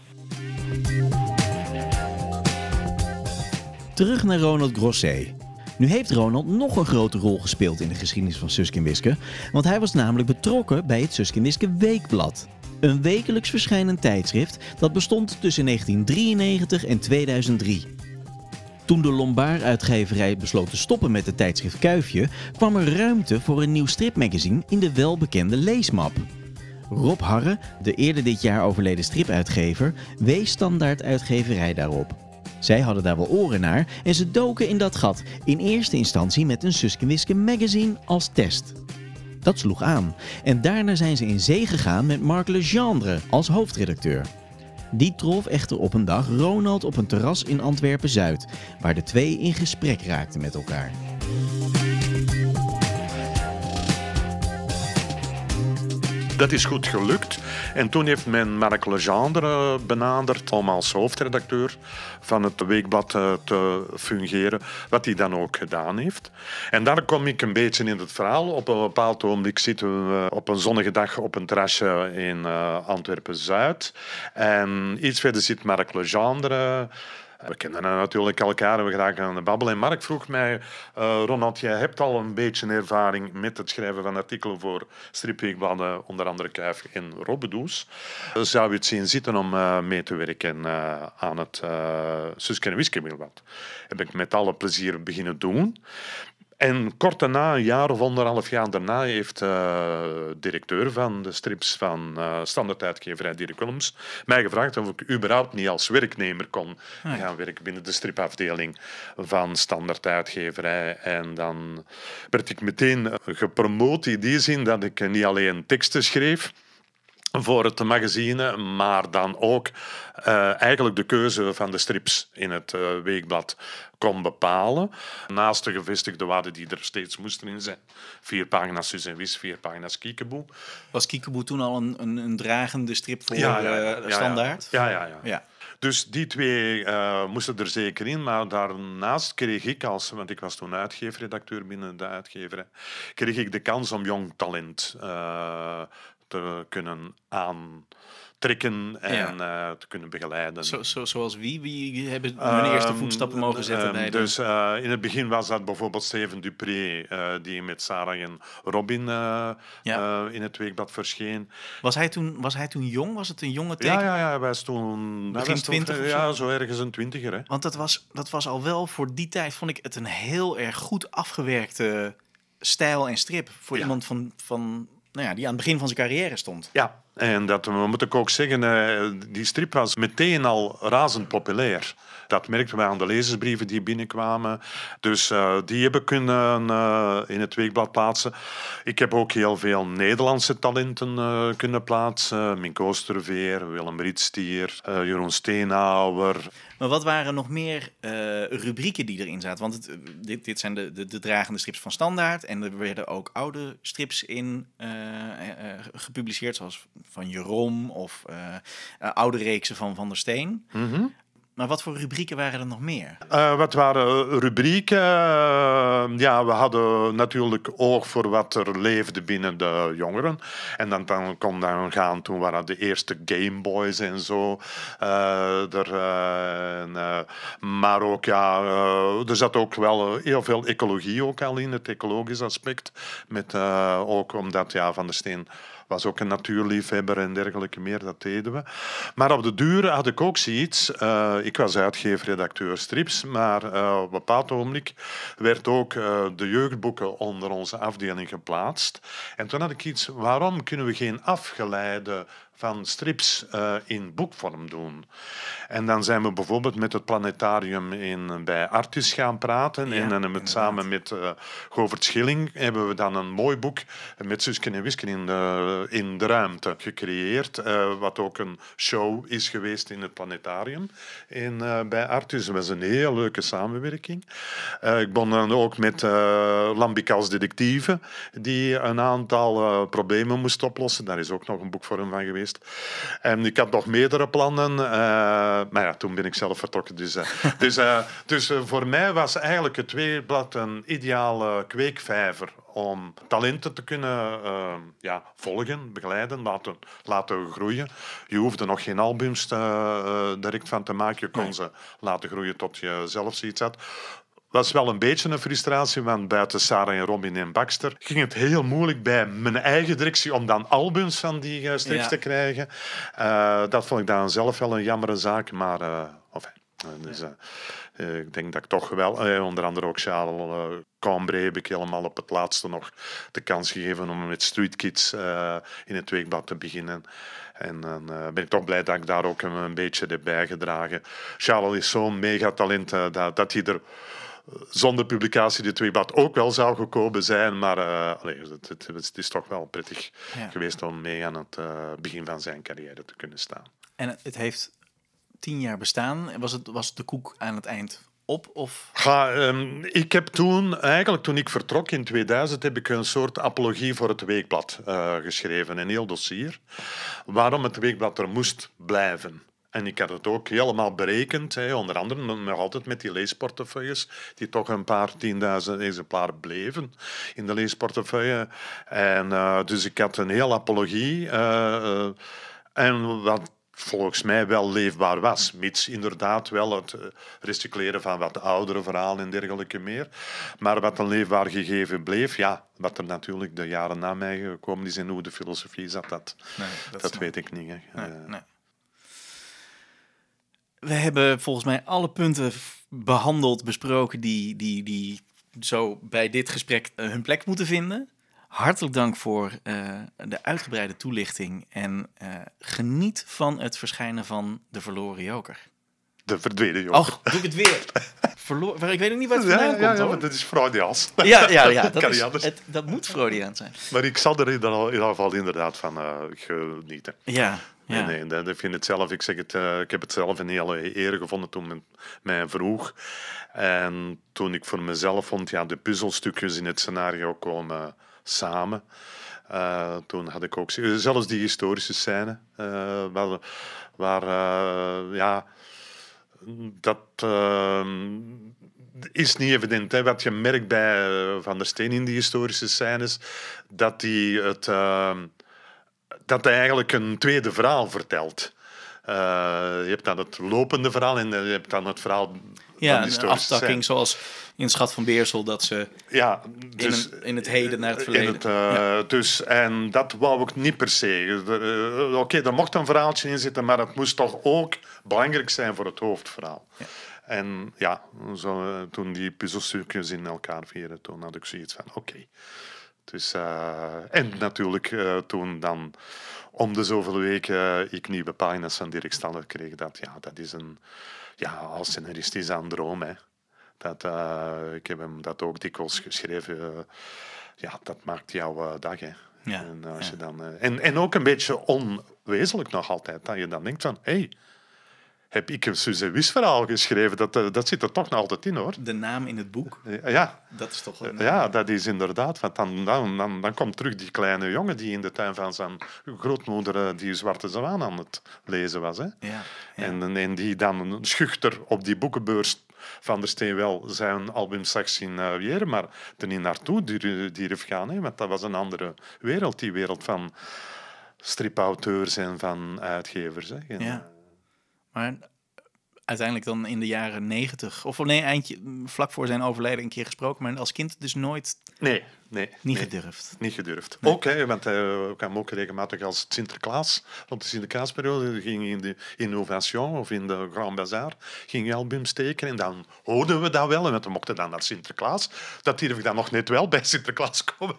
Terug naar Ronald Grosset. Nu heeft Ronald nog een grote rol gespeeld in de geschiedenis van Suske en Wiske, want hij was namelijk betrokken bij het Suske en Wiske Weekblad. Een wekelijks verschijnend tijdschrift dat bestond tussen 1993 en 2003. Toen de Lombard-uitgeverij besloot te stoppen met het tijdschrift Kuifje, kwam er ruimte voor een nieuw stripmagazine in de welbekende leesmap. Rob Harre, de eerder dit jaar overleden stripuitgever, wees standaard uitgeverij daarop. Zij hadden daar wel oren naar en ze doken in dat gat, in eerste instantie met een Suske magazine als test. Dat sloeg aan en daarna zijn ze in zee gegaan met Marc Legendre als hoofdredacteur. Die trof echter op een dag Ronald op een terras in Antwerpen-Zuid, waar de twee in gesprek raakten met elkaar. Dat is goed gelukt. En toen heeft men Marc Legendre benaderd om als hoofdredacteur van het weekblad te fungeren, wat hij dan ook gedaan heeft. En daar kom ik een beetje in het verhaal. Op een bepaald ogenblik zitten we op een zonnige dag op een terrasje in Antwerpen-Zuid. En iets verder zit Marc Legendre. We kennen natuurlijk elkaar we geraken aan de babbel. En Mark vroeg mij, uh, Ronald, jij hebt al een beetje ervaring met het schrijven van artikelen voor stripweekbladen, onder andere Kuif en Robbedoes. Zou je het zien zitten om uh, mee te werken aan het uh, Suske en Weekblad? Heb ik met alle plezier beginnen doen. En kort daarna, een jaar of anderhalf jaar daarna, heeft de uh, directeur van de strips van uh, Standaard Uitgeverij, Dirk Willems, mij gevraagd of ik überhaupt niet als werknemer kon ah, ja. gaan werken binnen de stripafdeling van Standaard Uitgeverij. En dan werd ik meteen gepromoot in die zin dat ik niet alleen teksten schreef, voor het magazine, maar dan ook uh, eigenlijk de keuze van de strips in het uh, weekblad kon bepalen. Naast de gevestigde waarden die er steeds moesten in zijn. Vier pagina's Sus en Wis, vier pagina's Kiekeboe. Was Kiekeboe toen al een, een, een, dragende strip voor ja, ja, ja, uh, standaard? Ja, ja, ja. ja. Dus die twee uh, moesten er zeker in. Maar daarnaast kreeg ik, als, want ik was toen uitgeefredacteur binnen de uitgeverij, kreeg ik de kans om jong talent uh, te kunnen trekken en eh, te kunnen begeleiden. Zo, zo, zoals wie? Wie hebben hun eerste Ehm, voetstappen mogen zetten ehm, bij de... Dus eh, in het begin was dat bijvoorbeeld Steven Dupré, eh, die met Sarah en Robin Ja. in het weekblad verscheen. Was hij, toen, was hij toen jong? Was het een jonge Ja, teken? ja, ja, hij was toen... Begin was toen- 20 of Ja, zo? zo ergens een twintiger, hè. Want dat was, dat was al wel voor die tijd, vond ik het een heel erg goed afgewerkte stijl en strip. Voor Ja. iemand van, van, nou ja, die aan het begin van zijn carrière stond. Ja, en dat we moet ik ook zeggen, eh, die strip was meteen al razend populair. Dat merkten we aan de lezersbrieven die binnenkwamen. Dus eh, die hebben kunnen eh, in het weekblad plaatsen. Ik heb ook heel veel Nederlandse talenten kunnen plaatsen. Minko Oosterveer, Willem Ritstier, Jeroen Steenhouwer. Maar wat waren nog meer rubrieken die erin zaten? Want dit, dit zijn de, de, de dragende strips van Standaard. En er werden ook oude strips in gepubliceerd, zoals van Jeroen of eh, eh, oude reeksen van Van der Steen. Maar wat voor rubrieken waren er nog meer? Eh, wat waren rubrieken? Ja, we hadden natuurlijk oog voor wat er leefde binnen de jongeren. En dan, dan kon dan gaan, toen waren de eerste Gameboys en zo. er, en, maar ook, ja, er zat ook wel heel veel ecologie ook al in, het ecologisch aspect. Met, ook omdat ja, Van der Steen was ook een natuurliefhebber en dergelijke meer, dat deden we. Maar op de duur had ik ook zoiets. eh, ik was uitgever, redacteur strips, maar eh, op een bepaald ogenblik werd ook eh, de jeugdboeken onder onze afdeling geplaatst. En toen had ik iets, waarom kunnen we geen afgeleide van strips eh, in boekvorm doen. En dan zijn we bijvoorbeeld met het planetarium in, bij Artus gaan praten. Ja, en dan hebben we het inderdaad. samen met eh Govert Schilling hebben we dan een mooi boek met Susken en Wisken in de, in de ruimte gecreëerd. eh, wat ook een show is geweest in het planetarium eh, bij Artus. Dat was een heel leuke samenwerking. Ik begon dan ook met eh Lambic als detectieve, die een aantal problemen moest oplossen. Daar is ook nog een boek voor hem van geweest. En ik had nog meerdere plannen, eh, maar ja, toen ben ik zelf vertrokken. Dus, eh, dus, eh, dus voor mij was eigenlijk het weekblad een ideale kweekvijver om talenten te kunnen ja, volgen, begeleiden, laten, laten groeien. Je hoefde nog geen albums te, direct van te maken. Je kon ze laten groeien tot je zelf zoiets had was wel een beetje een frustratie, want buiten Sarah en Robin en Baxter ging het heel moeilijk bij mijn eigen directie om dan albums van die eh, strips Ja. te krijgen. Eh, dat vond ik dan zelf wel een jammere zaak, maar enfin, eh, dus, ik denk dat ik toch wel, eh, onder andere ook Charles Cambre heb ik helemaal op het laatste nog de kans gegeven om met Street Kids in het weekblad te beginnen. En dan ben ik toch blij dat ik daar ook een, een beetje heb bijgedragen. Charles is zo'n megatalent dat, dat hij er zonder publicatie dit weekblad ook wel zou gekomen zijn. Maar eh, allee, het, het, het is toch wel prettig Ja. geweest om mee aan het eh, begin van zijn carrière te kunnen staan. En het- heeft tien jaar bestaan. Was, het, was de koek aan het eind op? Of... Ehm, ik heb toen, eigenlijk toen ik vertrok in 2000, heb ik een soort apologie voor het weekblad eh, geschreven, een heel dossier. Waarom het weekblad er moest blijven. En ik had het ook helemaal berekend, hè, onder andere nog altijd met die leesportefeuilles, die toch een paar tienduizend exemplaren bleven in de leesportefeuille. En, eh, dus ik had een heel apologie. eh, eh, en wat volgens mij wel leefbaar was. Mits inderdaad wel het recycleren van wat oudere verhalen en dergelijke meer. Maar wat een leefbaar gegeven bleef, ja, wat er natuurlijk de jaren na mij gekomen is en hoe de filosofie zat, dat, Nee, dat weet ik niet. Hè. Nee, nee. We hebben volgens mij alle punten behandeld, besproken die, die, die zo bij dit gesprek eh, hun plek moeten vinden. Hartelijk dank voor eh, de uitgebreide toelichting en eh, geniet van het verschijnen van De Verloren Joker. De verdwenen jongen. Och, doe ik het weer. Verloren, ik weet ook niet waar het vandaan ja, komt ja, hoor. dat is Freudiaans. Ja, ja, ja dat, is, het, dat moet Freudiaan zijn. Maar ik zal er in ieder geval inderdaad van eh, genieten. Ja. Nee, nee, dat- ik vind het zelf, ik, zeg het, eh, ik heb het zelf een hele eer gevonden toen men mij vroeg. En toen ik voor mezelf vond, ja, de puzzelstukjes in het scenario komen samen. Eh, toen had ik ook, zelfs die historische scène, eh, waar, waar ja, dat is niet evident. Hè. Wat je merkt bij Van der Steen in die historische scènes, dat hij het... dat hij eigenlijk een tweede verhaal vertelt. Eh, je hebt dan het lopende verhaal en je hebt dan het verhaal Ja, van een aftakking zoals in Schat van Beersel, dat ze Ja, in, dus, een- in het heden naar het in verleden. het, eh, dus, en dat wou ik niet per se. Eh, Oké, er mocht een verhaaltje in zitten, maar het moest toch ook belangrijk zijn voor het hoofdverhaal. En ja, zo, toen die puzzelstukjes in elkaar vieren, toen had ik zoiets van, oké. Dus, eh, en natuurlijk eh, toen dan om de zoveel weken eh, ik nieuwe pagina's van Dirk Staller kreeg, dat, ja, dat is een, ja, als scenarist is dat een droom, hè. Dat, ik heb hem dat ook dikwijls geschreven. ja, dat maakt jouw dag. Hè. Ja, En, als ja. je dan, en, en ook een beetje onwezenlijk nog altijd. Dat je dan denkt van, hé, hey, heb ik een Suze Wis verhaal geschreven? Dat, eh, dat zit er toch nog altijd in, hoor. De naam in het boek, Ja, dat is toch een... ja, dat is inderdaad. Want dan, dan, dan, dan komt terug die kleine jongen die in de tuin van zijn grootmoeder eh, die Zwarte Zwaan aan het lezen was. Hè. Ja, ja. En, en die dan schuchter op die boekenbeurs van der Steen wel zijn album straks zien eh, weer, maar er niet naartoe durf, durf gaan. Hè, want dat was een andere wereld, die wereld van stripauteurs en van uitgevers. Hè. En, Ja. Maar uiteindelijk dan in de jaren negentig, of nee, eindje, vlak voor zijn overlijden een keer gesproken, maar als kind dus nooit Nee, nee. niet nee. gedurfd. Niet gedurfd. Ook, hè, want hij kwam ook regelmatig als Sinterklaas, rond de Sinterklaasperiode, ging in de Innovation of in de Grand Bazaar, ging hij albums tekenen. En dan hoorden we dat wel, en want we mochten dan naar Sinterklaas. Dat durf ik dan nog net wel bij Sinterklaas komen.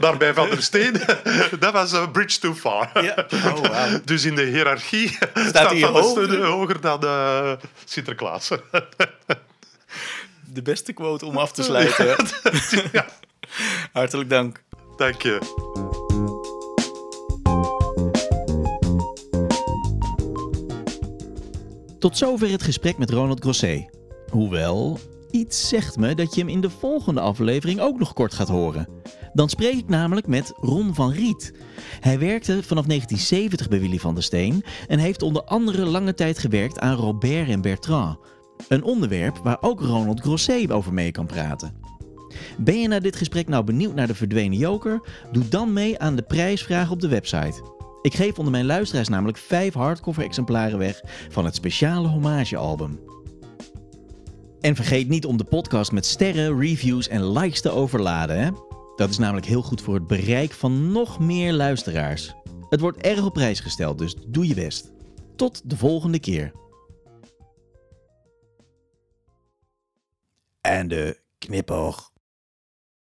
Maar bij Van der Steen, dat was een bridge too far. Ja. Oh, wauw. Dus in de hiërarchie staat, hij Van der hoger? Hoger dan eh, Sinterklaas. De beste quote om af te sluiten. ja, Hartelijk dank. dank je. Tot zover het gesprek met Ronald Grosset. Hoewel, iets zegt me dat je hem in de volgende aflevering ook nog kort gaat horen. Dan spreek ik namelijk met Ron van Riet. Hij werkte vanaf 1970 bij Willy van der Steen en heeft onder andere lange tijd gewerkt aan Robert en Bertrand. Een onderwerp waar ook Ronald Grosset over mee kan praten. Ben je na dit gesprek nou benieuwd naar de verdwenen joker? Doe dan mee aan de prijsvraag op de website. Ik geef onder mijn luisteraars namelijk 5 hardcover exemplaren weg van het speciale hommagealbum. En vergeet niet om de podcast met sterren, reviews en likes te overladen. Hè? Dat is namelijk heel goed voor het bereik van nog meer luisteraars. Het wordt erg op prijs gesteld, dus doe je best. Tot de volgende keer. En de knipoog.